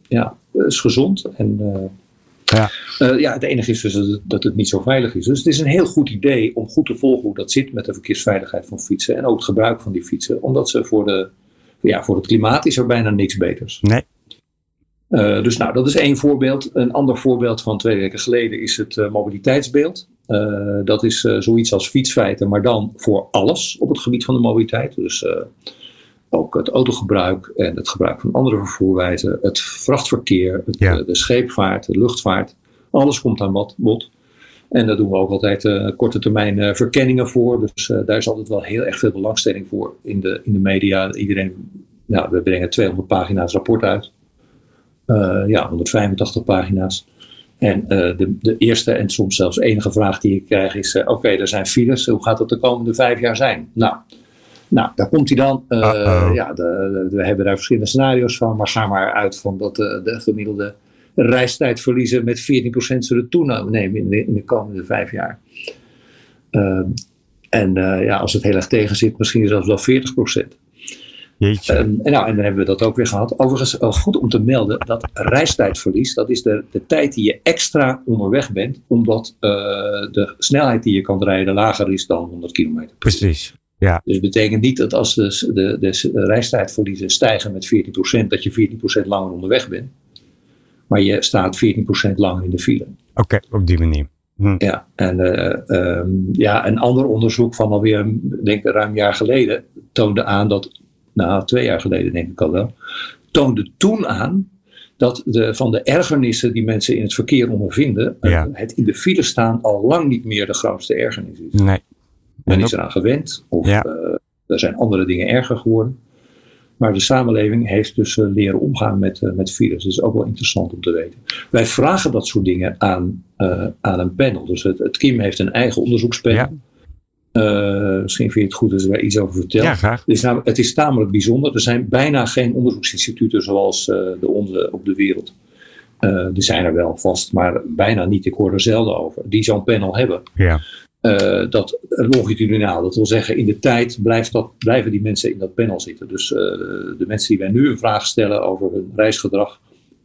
ja het is gezond. En uh, Ja. uh, ja, het enige is dus dat het, dat het niet zo veilig is. Dus het is een heel goed idee om goed te volgen hoe dat zit met de verkeersveiligheid van fietsen. En ook het gebruik van die fietsen. Omdat ze voor de ja, voor het klimaat is er bijna niks beters. Nee. Uh, dus nou, dat is één voorbeeld. Een ander voorbeeld van twee weken geleden is het uh, mobiliteitsbeeld. Dat is zoiets als fietsfeiten, maar dan voor alles op het gebied van de mobiliteit. Dus ook het autogebruik en het gebruik van andere vervoerwijzen, het vrachtverkeer, het, Ja. de scheepvaart, de luchtvaart. Alles komt aan bod. En daar doen we ook altijd uh, korte termijn uh, verkenningen voor. Dus uh, daar is altijd wel heel erg veel belangstelling voor in de, in de media. Iedereen, nou, we brengen 200 pagina's rapport uit. ja, 185 pagina's. En de, de eerste en soms zelfs enige vraag die ik krijg is: oké, okay, er zijn files. Hoe gaat het de komende vijf jaar zijn? Nou, nou daar komt hij dan. ja, de, de, we hebben daar verschillende scenario's van. Maar ga maar uit van dat de, de gemiddelde reistijdverliezen met 14% zullen toenemen in de, in de komende vijf jaar. Uh, en uh, ja, als het heel erg tegen zit, misschien zelfs wel 40%. Jeetje. Um, en, nou, en dan hebben we dat ook weer gehad. Overigens, uh, goed om te melden dat reistijdverlies, dat is de, de tijd die je extra onderweg bent, omdat eh, de snelheid die je kan rijden lager is dan 100 km. Precies. Ja. Dus het betekent niet dat als de, de, de reistijdverliezen stijgen met 14%, dat je 14% langer onderweg bent. Maar je staat 14% langer in de file. Oké, okay, op die manier. Hm. Ja, en uh, um, ja, een ander onderzoek van alweer, denk ik, ruim een jaar geleden, toonde aan dat, nou, twee jaar geleden denk ik al wel, toonde toen aan dat de, van de ergernissen die mensen in het verkeer ondervinden, ja. het in de file staan al lang niet meer de grootste ergernis is. Nee. Men is eraan gewend, of ja. uh, er zijn andere dingen erger geworden. Maar de samenleving heeft dus uh, leren omgaan met, uh, met files. Dat is ook wel interessant om te weten. Wij vragen dat soort dingen aan, uh, aan een panel. Dus het, het KIM heeft een eigen onderzoekspanel. Ja. misschien vind je het goed als ik daar iets over vertel. Ja, graag. Het is, namelijk, het is tamelijk bijzonder. Er zijn bijna geen onderzoeksinstituten zoals de onze op de wereld. er zijn er wel vast, maar bijna niet. Ik hoor er zelden over. Die zo'n panel hebben. Ja. Uh, dat longitudinaal. Dat wil zeggen, in de tijd blijft dat, blijven die mensen in dat panel zitten. Dus uh, de mensen die wij nu een vraag stellen over hun reisgedrag,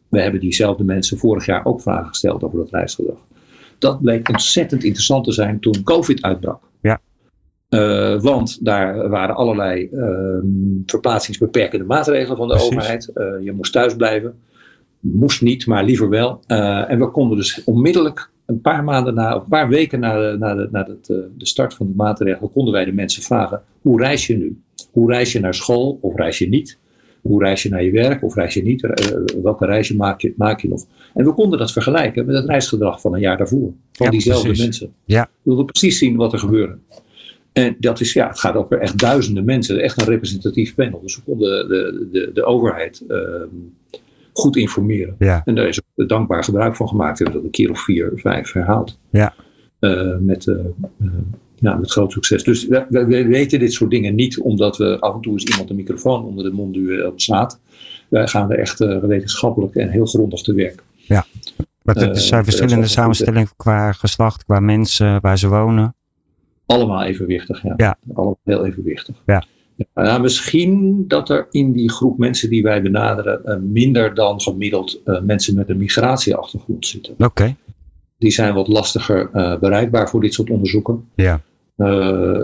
we hebben diezelfde mensen vorig jaar ook vragen gesteld over dat reisgedrag. Dat bleek ontzettend interessant te zijn toen COVID uitbrak. Ja. Uh, want daar waren allerlei verplaatsingsbeperkende maatregelen van de Precies. overheid. je moest thuis blijven. Moest niet, maar liever wel. en we konden dus onmiddellijk een paar maanden na, of een paar weken na, de, na, de, na de, de start van die maatregelen, konden wij de mensen vragen: hoe reis je nu? Hoe reis je naar school of reis je niet? Hoe reis je naar je werk of reis je niet? Uh, welke reisje maak je, maak je nog? En we konden dat vergelijken met het reisgedrag van een jaar daarvoor. Van Ja, diezelfde precies. mensen. Ja. We wilden precies zien wat er gebeurde. En dat is, ja, het gaat over echt duizenden mensen, echt een representatief panel. Dus we konden de, de, de overheid uh, goed informeren. Ja. En daar is ook dankbaar gebruik van gemaakt. We hebben dat een keer of vier, vijf herhaald. Ja. Uh, met, uh, uh, ja, met groot succes. Dus we, we, we, weten dit soort dingen niet omdat we af en toe eens iemand een microfoon onder de mond duwen op slaat. Wij gaan er echt wetenschappelijk en heel grondig te werk. Ja, maar er zijn verschillende samenstellingen qua geslacht, qua mensen, waar ze wonen. Allemaal evenwichtig, ja. ja. Allemaal heel evenwichtig. Ja. Ja, misschien dat er in die groep mensen die wij benaderen uh, minder dan gemiddeld uh, mensen met een migratieachtergrond zitten. Oké. Okay. Die zijn wat lastiger uh, bereikbaar voor dit soort onderzoeken. Ja.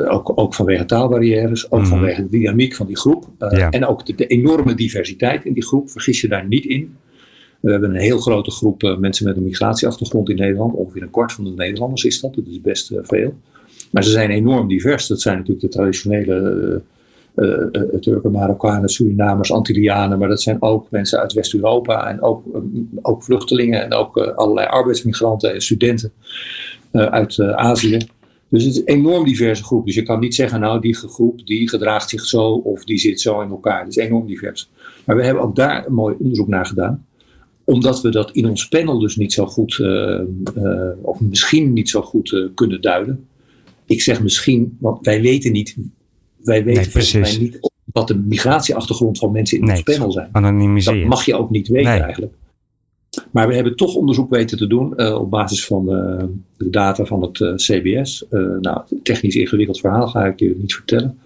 ook, ook vanwege taalbarrières, ook Mhm. vanwege de dynamiek van die groep. Eh, Ja. En ook de, de enorme diversiteit in die groep, vergis je daar niet in. We hebben een heel grote groep eh, mensen met een migratieachtergrond in Nederland. Ongeveer een kwart van de Nederlanders is dat. Dat is best eh, veel. Maar ze zijn enorm divers. Dat zijn natuurlijk de traditionele eh, eh, eh, Turken, Marokkanen, Surinamers, Antillianen. Maar dat zijn ook mensen uit West-Europa en ook, eh, ook vluchtelingen en ook eh, allerlei arbeidsmigranten en studenten eh, uit eh, Azië. Dus het is een enorm diverse groep. Dus je kan niet zeggen, nou, die groep die gedraagt zich zo of die zit zo in elkaar. Het is enorm divers. Maar we hebben ook daar een mooi onderzoek naar gedaan. Omdat we dat in ons panel dus niet zo goed, eh, eh, of misschien niet zo goed eh, kunnen duiden. Ik zeg misschien, want wij weten niet, wij weten Nee, volgens mij niet wat de migratieachtergrond van mensen in Nee, ons panel zijn. Dat mag je ook niet weten Nee. eigenlijk. Maar we hebben toch onderzoek weten te doen eh, op basis van eh, de data van het eh, CBS. Nou, technisch ingewikkeld verhaal ga ik je niet vertellen.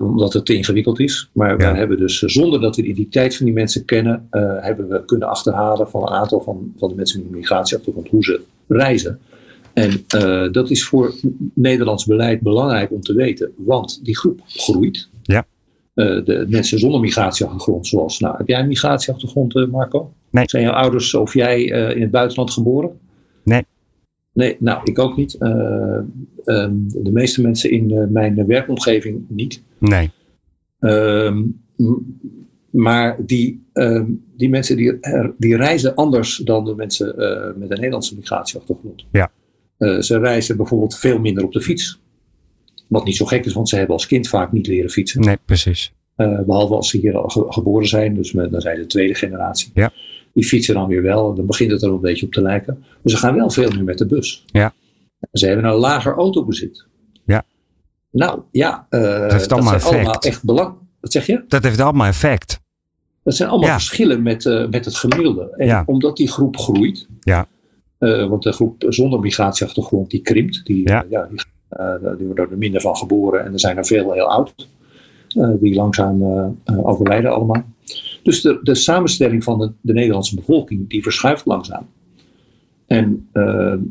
Omdat het te ingewikkeld is. Maar Ja. we hebben dus, zonder dat we de identiteit van die mensen kennen, hebben we kunnen achterhalen van een aantal van, van de mensen met een migratieachtergrond hoe ze reizen. En eh, dat is voor Nederlands beleid belangrijk om te weten, want die groep groeit. Ja. Eh, de mensen zonder migratieachtergrond, zoals, nou, heb jij een migratieachtergrond, eh, Marco? Nee. Zijn jouw ouders of jij in het buitenland geboren? Nee. Nee, nou, ik ook niet. Eh, ehm, de meeste mensen in mijn werkomgeving niet. Nee. Ehm, maar die, ehm, die mensen die, die reizen anders dan de mensen met een Nederlandse migratieachtergrond. Ja. Eh, ze reizen bijvoorbeeld veel minder op de fiets. Wat niet zo gek is, want ze hebben als kind vaak niet leren fietsen. Nee, precies. Eh, behalve als ze hier al ge- geboren zijn, dus met, dan zijn ze de tweede generatie. Ja. Die fietsen dan weer wel, dan begint het er een beetje op te lijken. Maar ze gaan wel veel meer met de bus. Ja. Ze hebben een lager autobezit. Ja. Nou ja, eh, dat, heeft allemaal zijn effect. allemaal echt belang. Wat zeg je? Dat heeft allemaal effect. Dat zijn allemaal Ja. verschillen met, met het gemiddelde. En Ja. omdat die groep groeit, Ja. Eh, want de groep zonder migratieachtergrond die krimpt, die, Ja. eh, ja, die, eh, die worden er minder van geboren en er zijn er veel heel oud, die langzaam overlijden allemaal. Dus de, de samenstelling van de, de Nederlandse bevolking die verschuift langzaam. En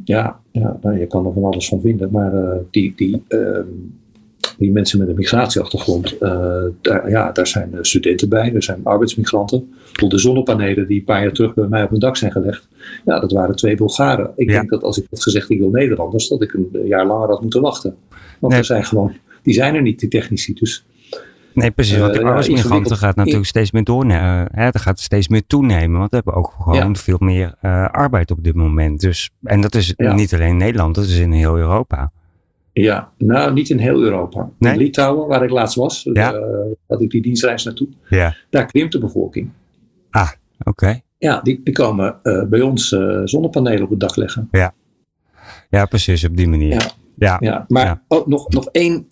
ja, ja nou, je kan er van alles van vinden, maar die, die, ehm, die mensen met een migratieachtergrond, eh, daar, ja, daar zijn eh, studenten bij, er zijn arbeidsmigranten. De zonnepanelen die een paar jaar terug bij mij op een dak zijn gelegd, ja, dat waren twee Bulgaren. Ik Ja. denk dat als ik had gezegd ik wil Nederlanders, dat ik een jaar langer had moeten wachten. Want Nee. er zijn gewoon, die zijn er niet, die technici. Dus Nee, precies. Want de Eh, ja, arbeidsmigranten ingewikkeld. gaat natuurlijk steeds meer doornemen. hè, dat gaat steeds meer toenemen. Want we hebben ook gewoon Ja. veel meer arbeid op dit moment. Dus, en dat is Ja. niet alleen in Nederland, dat is in heel Europa. Ja, nou niet in heel Europa. Nee? In Litouwen, waar ik laatst was, Ja. eh, had ik die dienstreis naartoe, Ja. daar krimpt de bevolking. Oké. Ja, die, die komen eh, bij ons eh, zonnepanelen op het dak leggen. Ja, precies. Op die manier. Ja. Ja. Ja, maar Ja. ook nog, nog, één,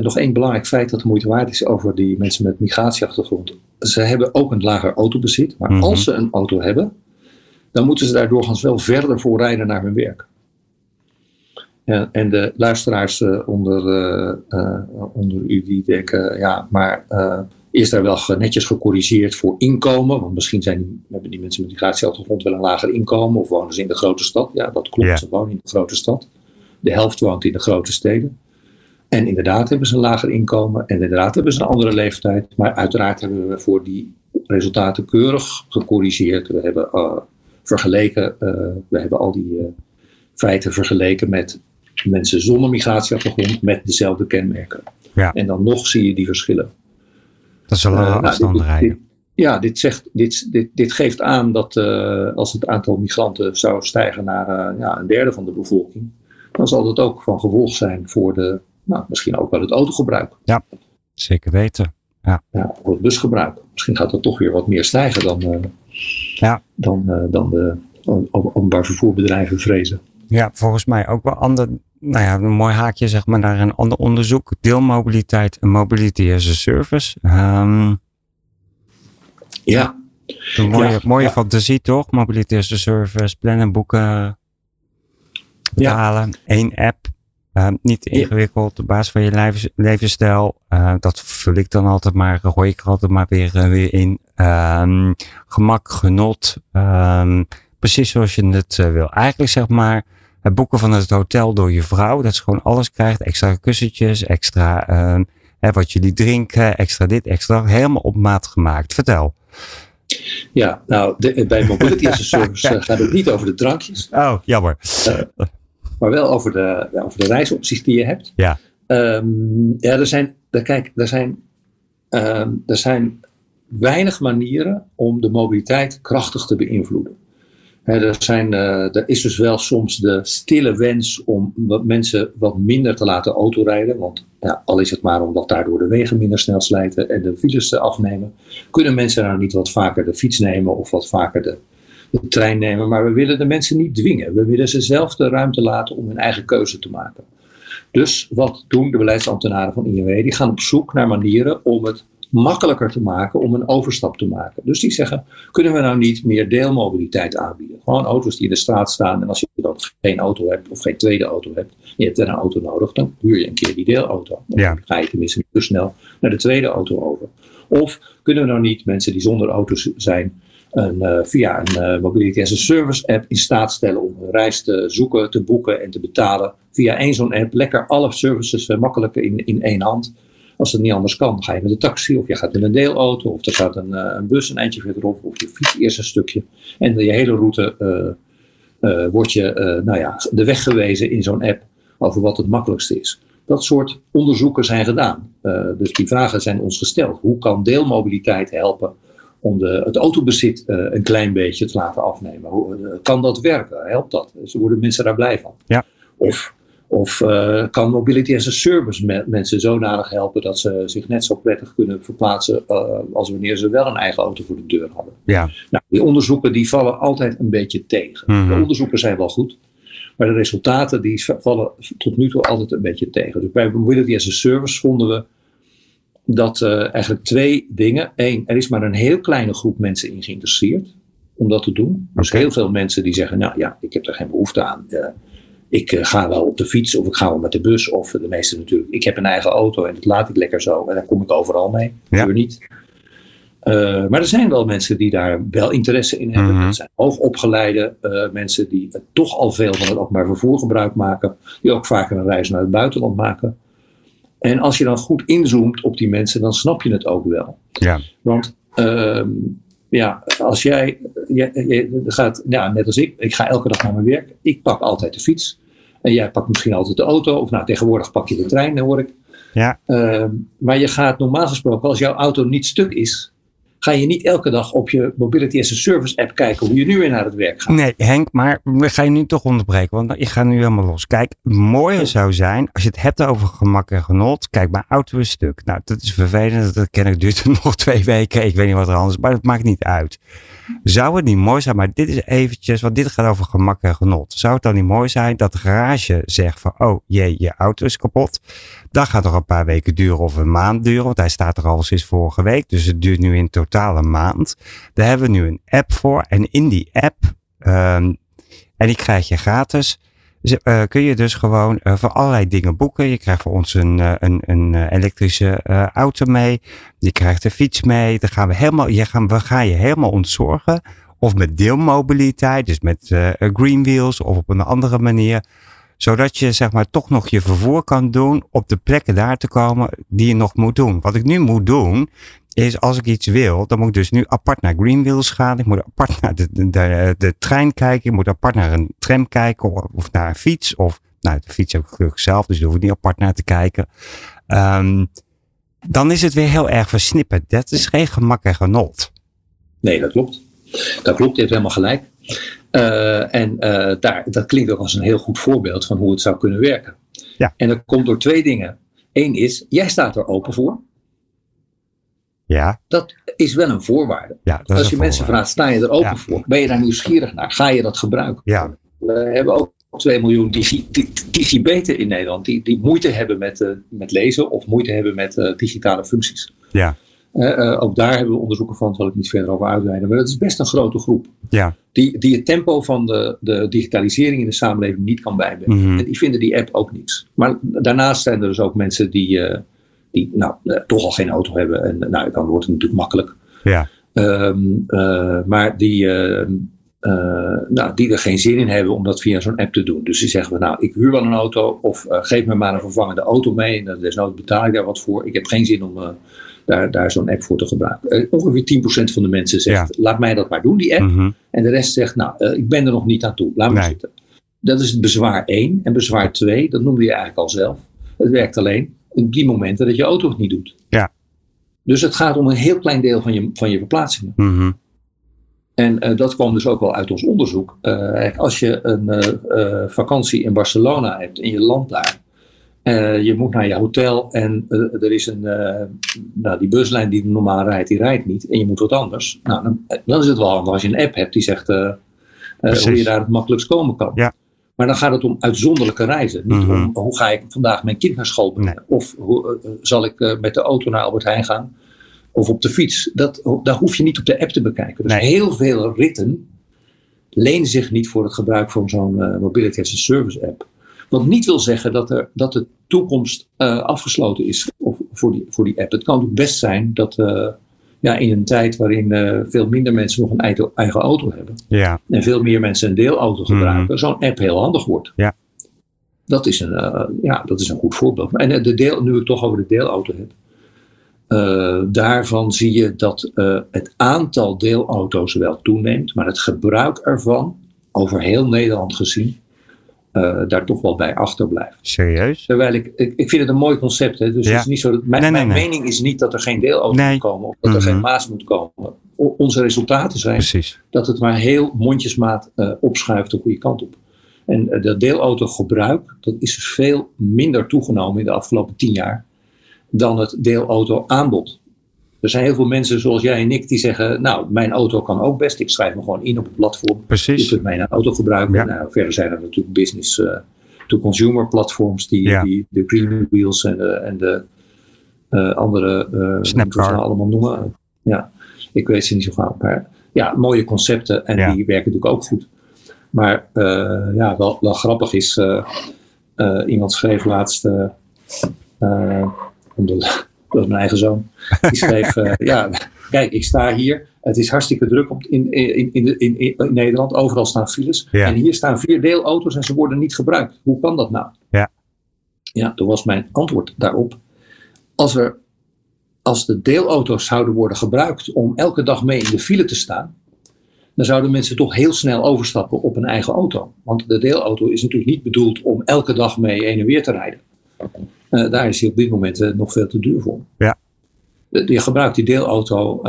nog één belangrijk feit dat de moeite waard is over die mensen met migratieachtergrond. Ze hebben ook een lager autobezit, maar Mhm. als ze een auto hebben, dan moeten ze daar doorgaans wel verder voor rijden naar hun werk. Ja, en de luisteraars eh, onder, eh, eh, onder u die denken, ja, maar is daar wel netjes gecorrigeerd voor inkomen? Want misschien zijn die, hebben die mensen met migratieachtergrond wel een lager inkomen of wonen ze in de grote stad. Ja, dat klopt, Ja. ze wonen in de grote stad. De helft woont in de grote steden. En inderdaad hebben ze een lager inkomen en inderdaad hebben ze een andere leeftijd. Maar uiteraard hebben we voor die resultaten keurig gecorrigeerd. We hebben vergeleken, we hebben al die feiten vergeleken met mensen zonder migratieachtergrond met dezelfde kenmerken. Ja. En dan nog zie je die verschillen. Dat is een lange Eh, nou, afstand dit- rijden. dit- ja, dit, zegt, dit, dit, dit geeft aan dat eh, als het aantal migranten zou stijgen naar eh, ja, een derde van de bevolking, dan zal dat ook van gevolg zijn voor de, nou, misschien ook wel het autogebruik, Zeker weten. ja, voor het busgebruik. Misschien gaat dat toch weer wat meer stijgen dan, Ja. dan, dan de openbaar vervoerbedrijven vrezen. Ja, volgens mij ook wel ander, nou ja, een mooi haakje zeg maar naar een ander onderzoek. Deelmobiliteit en mobility as a service. Ehm, Ja, een mooie, Ja, mooie ja. fantasie toch? Mobility as a service, plannen, boeken, betalen. Eén app. Ehm, niet Ja. ingewikkeld, op basis van je levens- levensstijl. Eh, dat vul ik dan altijd maar, gooi ik er altijd maar weer, eh, weer in. Ehm, gemak, genot. ehm, precies zoals je het eh, wil. Eigenlijk zeg maar Het boeken van het hotel door je vrouw. Dat ze gewoon alles krijgt. Extra kussentjes, extra uh, hè, wat jullie drinken, extra dit, extra. Helemaal op maat gemaakt. Vertel. Ja, nou, de, bij Mobility as a Service eh, gaat het niet over de drankjes. Oh, jammer. Uh, maar wel over de, over de reisopties die je hebt. Ja. Um, ja, er zijn, kijk, er zijn, um, er zijn weinig manieren om de mobiliteit krachtig te beïnvloeden. Er, zijn, uh, er is dus wel soms de stille wens om wat mensen wat minder te laten autorijden. Want ja, al is het maar omdat daardoor de wegen minder snel slijten en de files afnemen. Kunnen mensen nou niet wat vaker de fiets nemen of wat vaker de, de trein nemen. Maar we willen de mensen niet dwingen. We willen ze zelf de ruimte laten om hun eigen keuze te maken. Dus wat doen de beleidsambtenaren van INW? Die gaan op zoek naar manieren om het makkelijker te maken om een overstap te maken. Dus die zeggen, kunnen we nou niet meer deelmobiliteit aanbieden? Gewoon auto's die in de straat staan en als je dan geen auto hebt of geen tweede auto hebt, je hebt er een auto nodig, dan huur je een keer die deelauto. Dan ja. ga je tenminste niet te snel naar de tweede auto over. Of kunnen we nou niet mensen die zonder auto's zijn, een, uh, via een uh, Mobility as a Service app in staat stellen om een reis te zoeken, te boeken en te betalen. Via één zo'n app lekker alle services uh, makkelijk in, in één hand. Als het niet anders kan, ga je met een taxi of je gaat in een deelauto of er gaat een, een bus een eindje verderop of je fietst eerst een stukje. En je hele route wordt je nou ja, de weg gewezen in zo'n app over wat het makkelijkste is. Dat soort onderzoeken zijn gedaan. dus die vragen zijn ons gesteld. Hoe kan deelmobiliteit helpen om de, het autobezit uh, een klein beetje te laten afnemen. Hoe, uh, kan dat werken? Helpt dat? Ze worden mensen daar blij van. Ja. Of, of uh, kan Mobility as a Service me mensen zodanig helpen dat ze zich net zo prettig kunnen verplaatsen als wanneer ze wel een eigen auto voor de deur hadden. Ja. Nou, die onderzoeken die vallen altijd een beetje tegen. Mhm. De onderzoeken zijn wel goed. Maar de resultaten die vallen tot nu toe altijd een beetje tegen. Dus bij Mobility as a Service vonden we dat uh, eigenlijk twee dingen. Eén, er is maar een heel kleine groep mensen in geïnteresseerd om dat te doen. Dus heel veel mensen die zeggen, nou ja, ik heb er geen behoefte aan. Ik uh, ga wel op de fiets of ik ga wel met de bus. Of de meeste natuurlijk, ik heb een eigen auto en dat laat ik lekker zo. En daar kom ik overal mee. Ja. Duur niet. Uh, maar er zijn wel mensen die daar wel interesse in hebben. Mhm. Dat zijn hoogopgeleide uh, mensen die uh, toch al veel van het openbaar vervoer gebruik maken. Die ook vaker een reis naar het buitenland maken. En als je dan goed inzoomt op die mensen, dan snap je het ook wel. Ja. Want uh, ja, als jij, jij, jij gaat, ja, net als ik, ik ga elke dag naar mijn werk. Ik pak altijd de fiets. En jij pakt misschien altijd de auto. Of nou, tegenwoordig pak je de trein, hoor ik. Ja. Uh, maar je gaat normaal gesproken, als jouw auto niet stuk is, ga je niet elke dag op je Mobility as a Service app kijken hoe je nu weer naar het werk gaat. Nee, Henk, maar we gaan je nu toch onderbreken, want ik ga nu helemaal los. Kijk, het mooie zou zijn, als je het hebt over gemak en genot, kijk, mijn auto is stuk. Nou, dat is vervelend, dat ken ik, duurt nog twee weken, ik weet niet wat er anders is, maar dat maakt niet uit. Zou het niet mooi zijn, maar dit is eventjes, want dit gaat over gemak en genot. Zou het dan niet mooi zijn dat de garage zegt van, oh jee, je auto is kapot. Dat gaat nog een paar weken duren of een maand duren, want hij staat er al sinds vorige week. Dus het duurt nu in totaal een maand. Daar hebben we nu een app voor en in die app, um, en die krijg je gratis, uh, kun je dus gewoon uh, voor allerlei dingen boeken. Je krijgt voor ons een, uh, een, een elektrische auto mee. Je krijgt de fiets mee. Dan gaan we helemaal, je gaan, we gaan je helemaal ontzorgen. Of met deelmobiliteit, dus met green wheels of op een andere manier. Zodat je zeg maar toch nog je vervoer kan doen op de plekken daar te komen die je nog moet doen. Wat ik nu moet doen, is als ik iets wil, dan moet ik dus nu apart naar Greenwheels gaan. Ik moet apart naar de, de, de, de trein kijken. Ik moet apart naar een tram kijken of, of naar een fiets. Of, nou, de fiets heb ik gelukkig zelf, dus daar hoef ik niet apart naar te kijken. Um, dan is het weer heel erg versnipperd. Dat is geen gemak en genot. Nee, dat klopt. Dat klopt, je hebt helemaal gelijk. Uh, en uh, daar, dat klinkt ook als een heel goed voorbeeld van hoe het zou kunnen werken. Ja. En dat komt door twee dingen. Eén is, jij staat er open voor. Ja. Dat is wel een voorwaarde. Ja, Als je mensen vraagt, sta je er open ja. voor? Ben je daar nieuwsgierig naar? Ga je dat gebruiken? Ja. We hebben ook 2 miljoen digibeten in Nederland die, die moeite hebben met, uh, met lezen of moeite hebben met uh, digitale functies. Ja. Uh, ook daar hebben we onderzoeken van, zal ik niet verder over uitweiden. Maar dat is best een grote groep. Ja. Die, die het tempo van de, de digitalisering in de samenleving niet kan bijbenen. Mhm. En die vinden die app ook niets. Maar daarnaast zijn er dus ook mensen die, die nou, toch al geen auto hebben. En nou, dan wordt het natuurlijk makkelijk. Ja. Um, uh, maar die, uh, nou, die er geen zin in hebben om dat via zo'n app te doen. Dus die zeggen van nou, ik huur wel een auto of geef me maar een vervangende auto mee. En desnoods betaal ik daar wat voor. Ik heb geen zin om daar, daar zo'n app voor te gebruiken. ongeveer 10% van de mensen zegt, laat mij dat maar doen, die app. Mhm. En de rest zegt, nou, ik ben er nog niet aan toe, laat me Nee. zitten. Dat is bezwaar 1. En bezwaar 2, dat noemde je eigenlijk al zelf. Het werkt alleen op die momenten dat je auto het niet doet. Ja. Dus het gaat om een heel klein deel van je, van je verplaatsingen. Mhm. En eh, dat kwam dus ook wel uit ons onderzoek. Eh, als je een eh, vakantie in Barcelona hebt en je landt daar. je moet naar je hotel en er is een. nou, die buslijn die normaal rijdt, die rijdt niet. En je moet wat anders. Nou, dan, dan is het wel handig als je een app hebt die zegt hoe je daar het makkelijkst komen kan. Ja. Maar dan gaat het om uitzonderlijke reizen. Niet Mhm. om hoe ga ik vandaag mijn kind naar school brengen. Of hoe, eh, zal ik eh, met de auto naar Albert Heijn gaan. Of op de fiets. Dat, daar hoef je niet op de app te bekijken. Dus Nee. heel veel ritten lenen zich niet voor het gebruik van zo'n eh, Mobility as a Service app. Wat niet wil zeggen dat, er, dat de toekomst eh, afgesloten is of, voor, die, voor die app. Het kan ook best zijn dat eh, ja, in een tijd waarin eh, veel minder mensen nog een eigen, auto hebben. Ja, En veel meer mensen een deelauto gebruiken. Zo'n app heel handig wordt. Mhm. Ja. Dat is een, eh, ja, dat is een goed voorbeeld. En eh, de deel, nu ik het toch over de deelauto heb. daarvan zie je dat het aantal deelauto's wel toeneemt. Maar het gebruik ervan, over heel Nederland gezien, eh, daar toch wel bij achterblijft. serieus? Terwijl ik, ik, ik vind het een mooi concept. Hè? Dus Ja. het is niet zo dat, mijn, Nee, nee, mijn nee. mening is niet dat er geen deelauto Nee. moet komen. Of dat er Mhm. geen maas moet komen. O- onze resultaten zijn Precies. dat het maar heel mondjesmaat eh, opschuift de goede kant op. En eh, dat deelautogebruik, dat is dus veel minder toegenomen in de afgelopen tien jaar dan het deelauto aanbod. Er zijn heel veel mensen zoals jij en ik die zeggen, nou, mijn auto kan ook best. Ik schrijf me gewoon in op het platform. Je Precies. kunt mijn auto gebruiken. Ja. Nou, verder zijn er natuurlijk business eh, to consumer platforms, die, Ja. die de Green Wheels en de, en de eh, andere, eh, Snapcar. nou allemaal noemen. Ja, ik weet ze niet zo gauw. Maar ja, mooie concepten en Ja. die werken natuurlijk ook goed. Maar eh, ja, wel, wel grappig is, eh, eh, iemand schreef laatst, eh, eh, omdat- dat is mijn eigen zoon, die schreef, eh, ja, kijk, ik sta hier, het is hartstikke druk op, in, in, in, in, in, in Nederland, overal staan files. Ja. En hier staan vier deelauto's en ze worden niet gebruikt. Hoe kan dat nou? Ja. Ja, toen was mijn antwoord daarop. Als, er, als de deelauto's zouden worden gebruikt om elke dag mee in de file te staan, dan zouden mensen toch heel snel overstappen op een eigen auto. Want de deelauto is natuurlijk niet bedoeld om elke dag mee heen en weer te rijden. Eh, daar is hij op dit moment eh, nog veel te duur voor. Ja. Eh, Je gebruikt die deelauto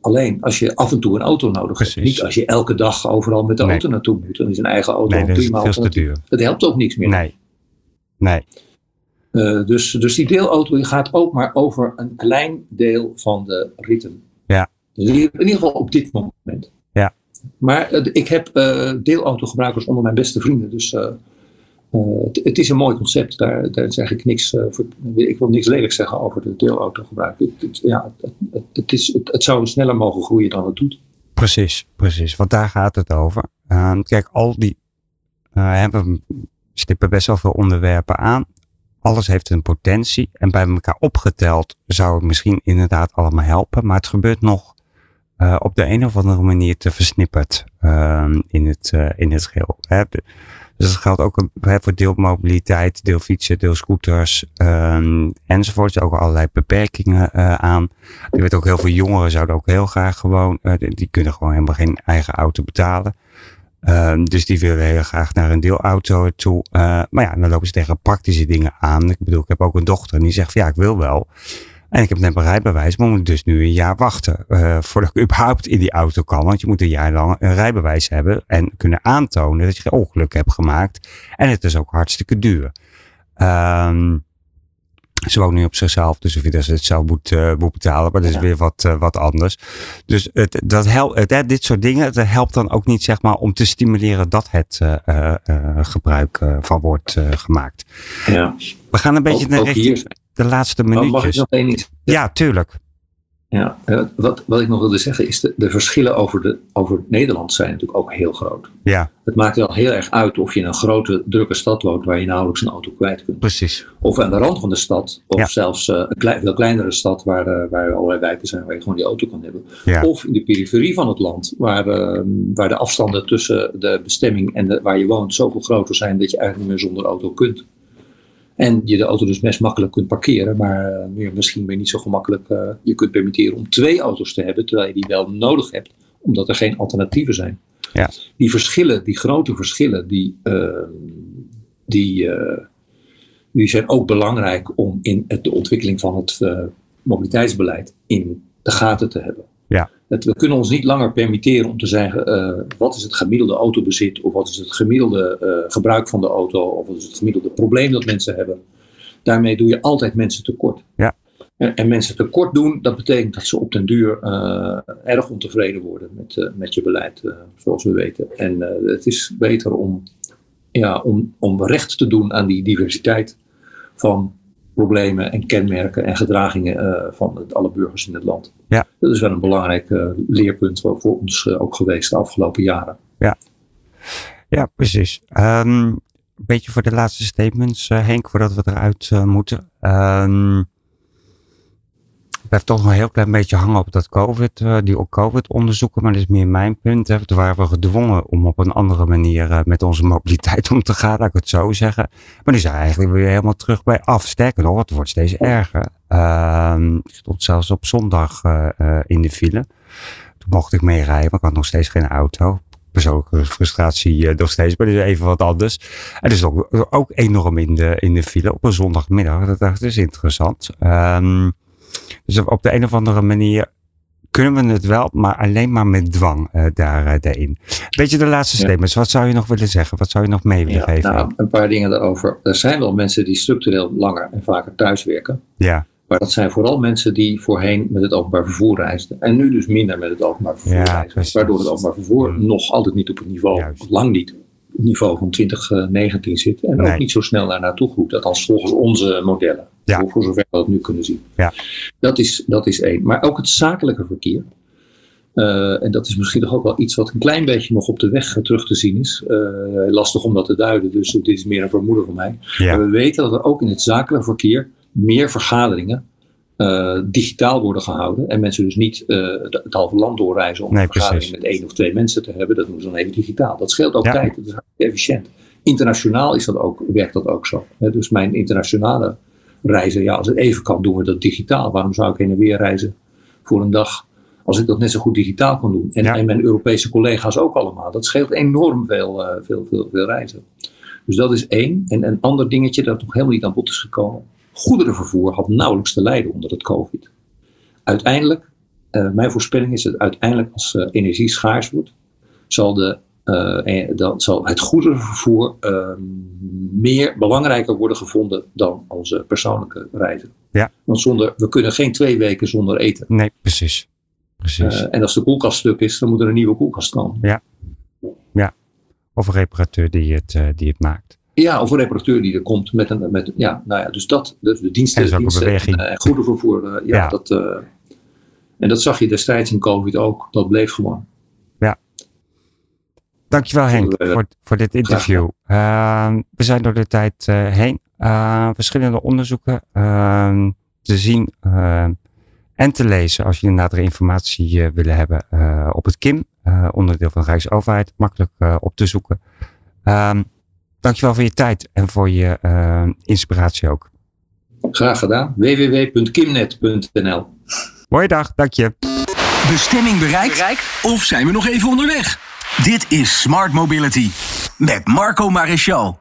alleen als je af en toe een auto nodig Precies. hebt. Niet als je elke dag overal met de Nee. auto naartoe moet. Dan is een eigen auto Nee, dat is prima veel te duur. Dat helpt ook niks meer. Nee. Nee. Dus, dus die deelauto die gaat ook maar over een klein deel van de ritten. Ja. Dus in ieder geval op dit moment. Ja. Maar ik heb deelautogebruikers onder mijn beste vrienden. Dus het, het is een mooi concept. Daar, daar zeg ik niks eh, voor. Ik wil niks lelijks zeggen over de deelautogebruik. Het, ja, het, het, is, het, zou sneller mogen groeien dan het doet. Precies, precies. Want daar gaat het over. Uh, kijk, al die uh, hebben stippen best wel veel onderwerpen aan. Alles heeft een potentie. En bij elkaar opgeteld zou het misschien inderdaad allemaal helpen. Maar het gebeurt nog op de een of andere manier te versnipperd in, het, in het geheel. Hè. Dus dat geldt ook voor deelmobiliteit, deelfietsen, deelscooters um, enzovoort. Er ook allerlei beperkingen uh, aan. Je weet ook heel veel jongeren zouden ook heel graag gewoon, uh, die kunnen gewoon helemaal geen eigen auto betalen. Um, dus die willen heel graag naar een deelauto toe. Uh, maar ja, dan lopen ze tegen praktische dingen aan. Ik bedoel, ik heb ook een dochter en die zegt ja, ik wil wel. En ik heb net mijn rijbewijs, maar moet dus nu een jaar wachten uh, voordat ik überhaupt in die auto kan. Want je moet een jaar lang een rijbewijs hebben en kunnen aantonen dat je geen ongeluk hebt gemaakt. En het is ook hartstikke duur. Um, ze woont nu op zichzelf, dus of je dat het zelf moet, uh, moet betalen, maar dat is ja. weer wat, uh, wat anders. Dus het, dat helpt, het, dit soort dingen, het helpt dan ook niet zeg maar om te stimuleren dat het gebruik van wordt gemaakt. Ja. We gaan een beetje ook, naar ook richting. De laatste minuutjes. Mag ik nog één iets? Ja, tuurlijk. Ja, wat, wat ik nog wilde zeggen is de, de verschillen over, de, over Nederland zijn natuurlijk ook heel groot. Ja. Het maakt wel heel erg uit of je in een grote, drukke stad woont waar je nauwelijks een auto kwijt kunt. Precies. Of aan de rand van de stad, of zelfs uh, een klein, veel kleinere stad waar, uh, waar allerlei wijken zijn waar je gewoon die auto kan hebben. Ja. Of in de periferie van het land, waar, uh, waar de afstanden tussen de bestemming en de, waar je woont zoveel groter zijn dat je eigenlijk niet meer zonder auto kunt. En je de auto dus best makkelijk kunt parkeren, maar uh, misschien niet zo gemakkelijk uh, je kunt permitteren om twee auto's te hebben, terwijl je die wel nodig hebt, omdat er geen alternatieven zijn. Ja. Die verschillen, die grote verschillen, die, uh, die, die zijn ook belangrijk om in het, de ontwikkeling van het mobiliteitsbeleid in de gaten te hebben. Ja. Het, we kunnen ons niet langer permitteren om te zeggen uh, wat is het gemiddelde autobezit of wat is het gemiddelde uh, gebruik van de auto of wat is het gemiddelde probleem dat mensen hebben. Daarmee doe je altijd mensen tekort. Ja. En, en mensen tekort doen, dat betekent dat ze op den duur uh, erg ontevreden worden met, met je beleid, zoals we weten. En het is beter om, ja, om, om recht te doen aan die diversiteit van problemen en kenmerken en gedragingen uh, van alle burgers in het land. Ja. Dat is wel een belangrijk uh, leerpunt voor, voor ons uh, ook geweest de afgelopen jaren. Ja, ja precies. Um, een beetje voor de laatste statements, Henk, voordat we eruit moeten. Um, ik blijf toch een heel klein beetje hangen op dat COVID, uh, die ook COVID onderzoeken, maar dat is meer mijn punt. Hè. Toen waren we gedwongen om op een andere manier uh, met onze mobiliteit om te gaan, laat ik het zo zeggen. Maar nu zijn we eigenlijk weer helemaal terug bij af. Sterker het wordt steeds erger. Uh, ik stond zelfs op zondag uh, in de file. Toen mocht ik meerijden, maar ik had nog steeds geen auto. Persoonlijke frustratie nog steeds, maar dat is even wat anders. En dus ook, ook enorm in de, in de file op een zondagmiddag. Dat is interessant. Um, dus op de een of andere manier kunnen we het wel, maar alleen maar met dwang uh, daar, uh, daarin. Weet je de laatste Ja. statements? Wat zou je nog willen zeggen? Wat zou je nog mee willen Ja, geven? nou, een paar dingen daarover. Er zijn wel mensen die structureel langer en vaker thuiswerken. ja, Maar dat zijn vooral mensen die voorheen met het openbaar vervoer reisden. En nu dus minder met het openbaar vervoer Ja. Waardoor het openbaar vervoer Mm. nog altijd niet op het niveau, Juist. lang niet, het niveau van 2019 zit. En Nee. ook niet zo snel daar naartoe groeit. Althans volgens onze modellen. Ja. Voor, zover we dat nu kunnen zien. Ja. Dat, is, dat is één. Maar ook het zakelijke verkeer. Eh, en dat is misschien toch ook wel iets wat een klein beetje nog op de weg eh, terug te zien is. Eh, lastig om dat te duiden, dus dit is meer een vermoeden van mij. ja, Maar we weten dat er ook in het zakelijk verkeer meer vergaderingen eh, digitaal worden gehouden. En mensen dus niet eh, het halve land doorreizen om Nee, een vergadering precies. met één of twee mensen te hebben. Dat doen ze dan even digitaal. Dat scheelt ook Ja. tijd. Dat is efficiënt. Internationaal is dat ook, werkt dat ook zo. Hè, dus mijn internationale reizen, ja, als het even kan, doen we dat digitaal. Waarom zou ik heen en weer reizen voor een dag? Als ik dat net zo goed digitaal kan doen. En, Ja. en mijn Europese collega's ook allemaal. Dat scheelt enorm veel, eh, veel, veel, veel reizen. Dus dat is één. En een ander dingetje dat nog helemaal niet aan bod is gekomen. Goederenvervoer had nauwelijks te lijden onder het COVID. Uiteindelijk, eh, mijn voorspelling is dat uiteindelijk als eh, energie schaars wordt, zal, de, eh, dan zal het goederenvervoer eh, meer belangrijker worden gevonden dan onze persoonlijke reizen. Ja. Want zonder, we kunnen geen twee weken zonder eten. nee, precies. Precies. En als de koelkast stuk is, dan moet er een nieuwe koelkast komen. of een reparateur die het, die het maakt. Ja, of een reparateur die er komt met een. Met, ja, nou ja, dus dat, de, de diensten, En diensten en, eh, goederenvervoer. eh, ja, Ja. Dat, eh, en dat zag je destijds in COVID ook. Dat bleef gewoon. Dankjewel Henk voor, voor dit interview. Ehm, we zijn door de tijd heen. Eh, verschillende onderzoeken ehm, te zien ehm, en te lezen als jullie nadere informatie willen hebben op het KIM, onderdeel van de Rijksoverheid, makkelijk op te zoeken. Ehm dankjewel voor je tijd en voor je eh, inspiratie ook. Graag gedaan. www.kimnet.nl Mooie dag, dank je. Bestemming bereikt? Of zijn we nog even onderweg? Dit is Smart Mobility met Marco Maréchal.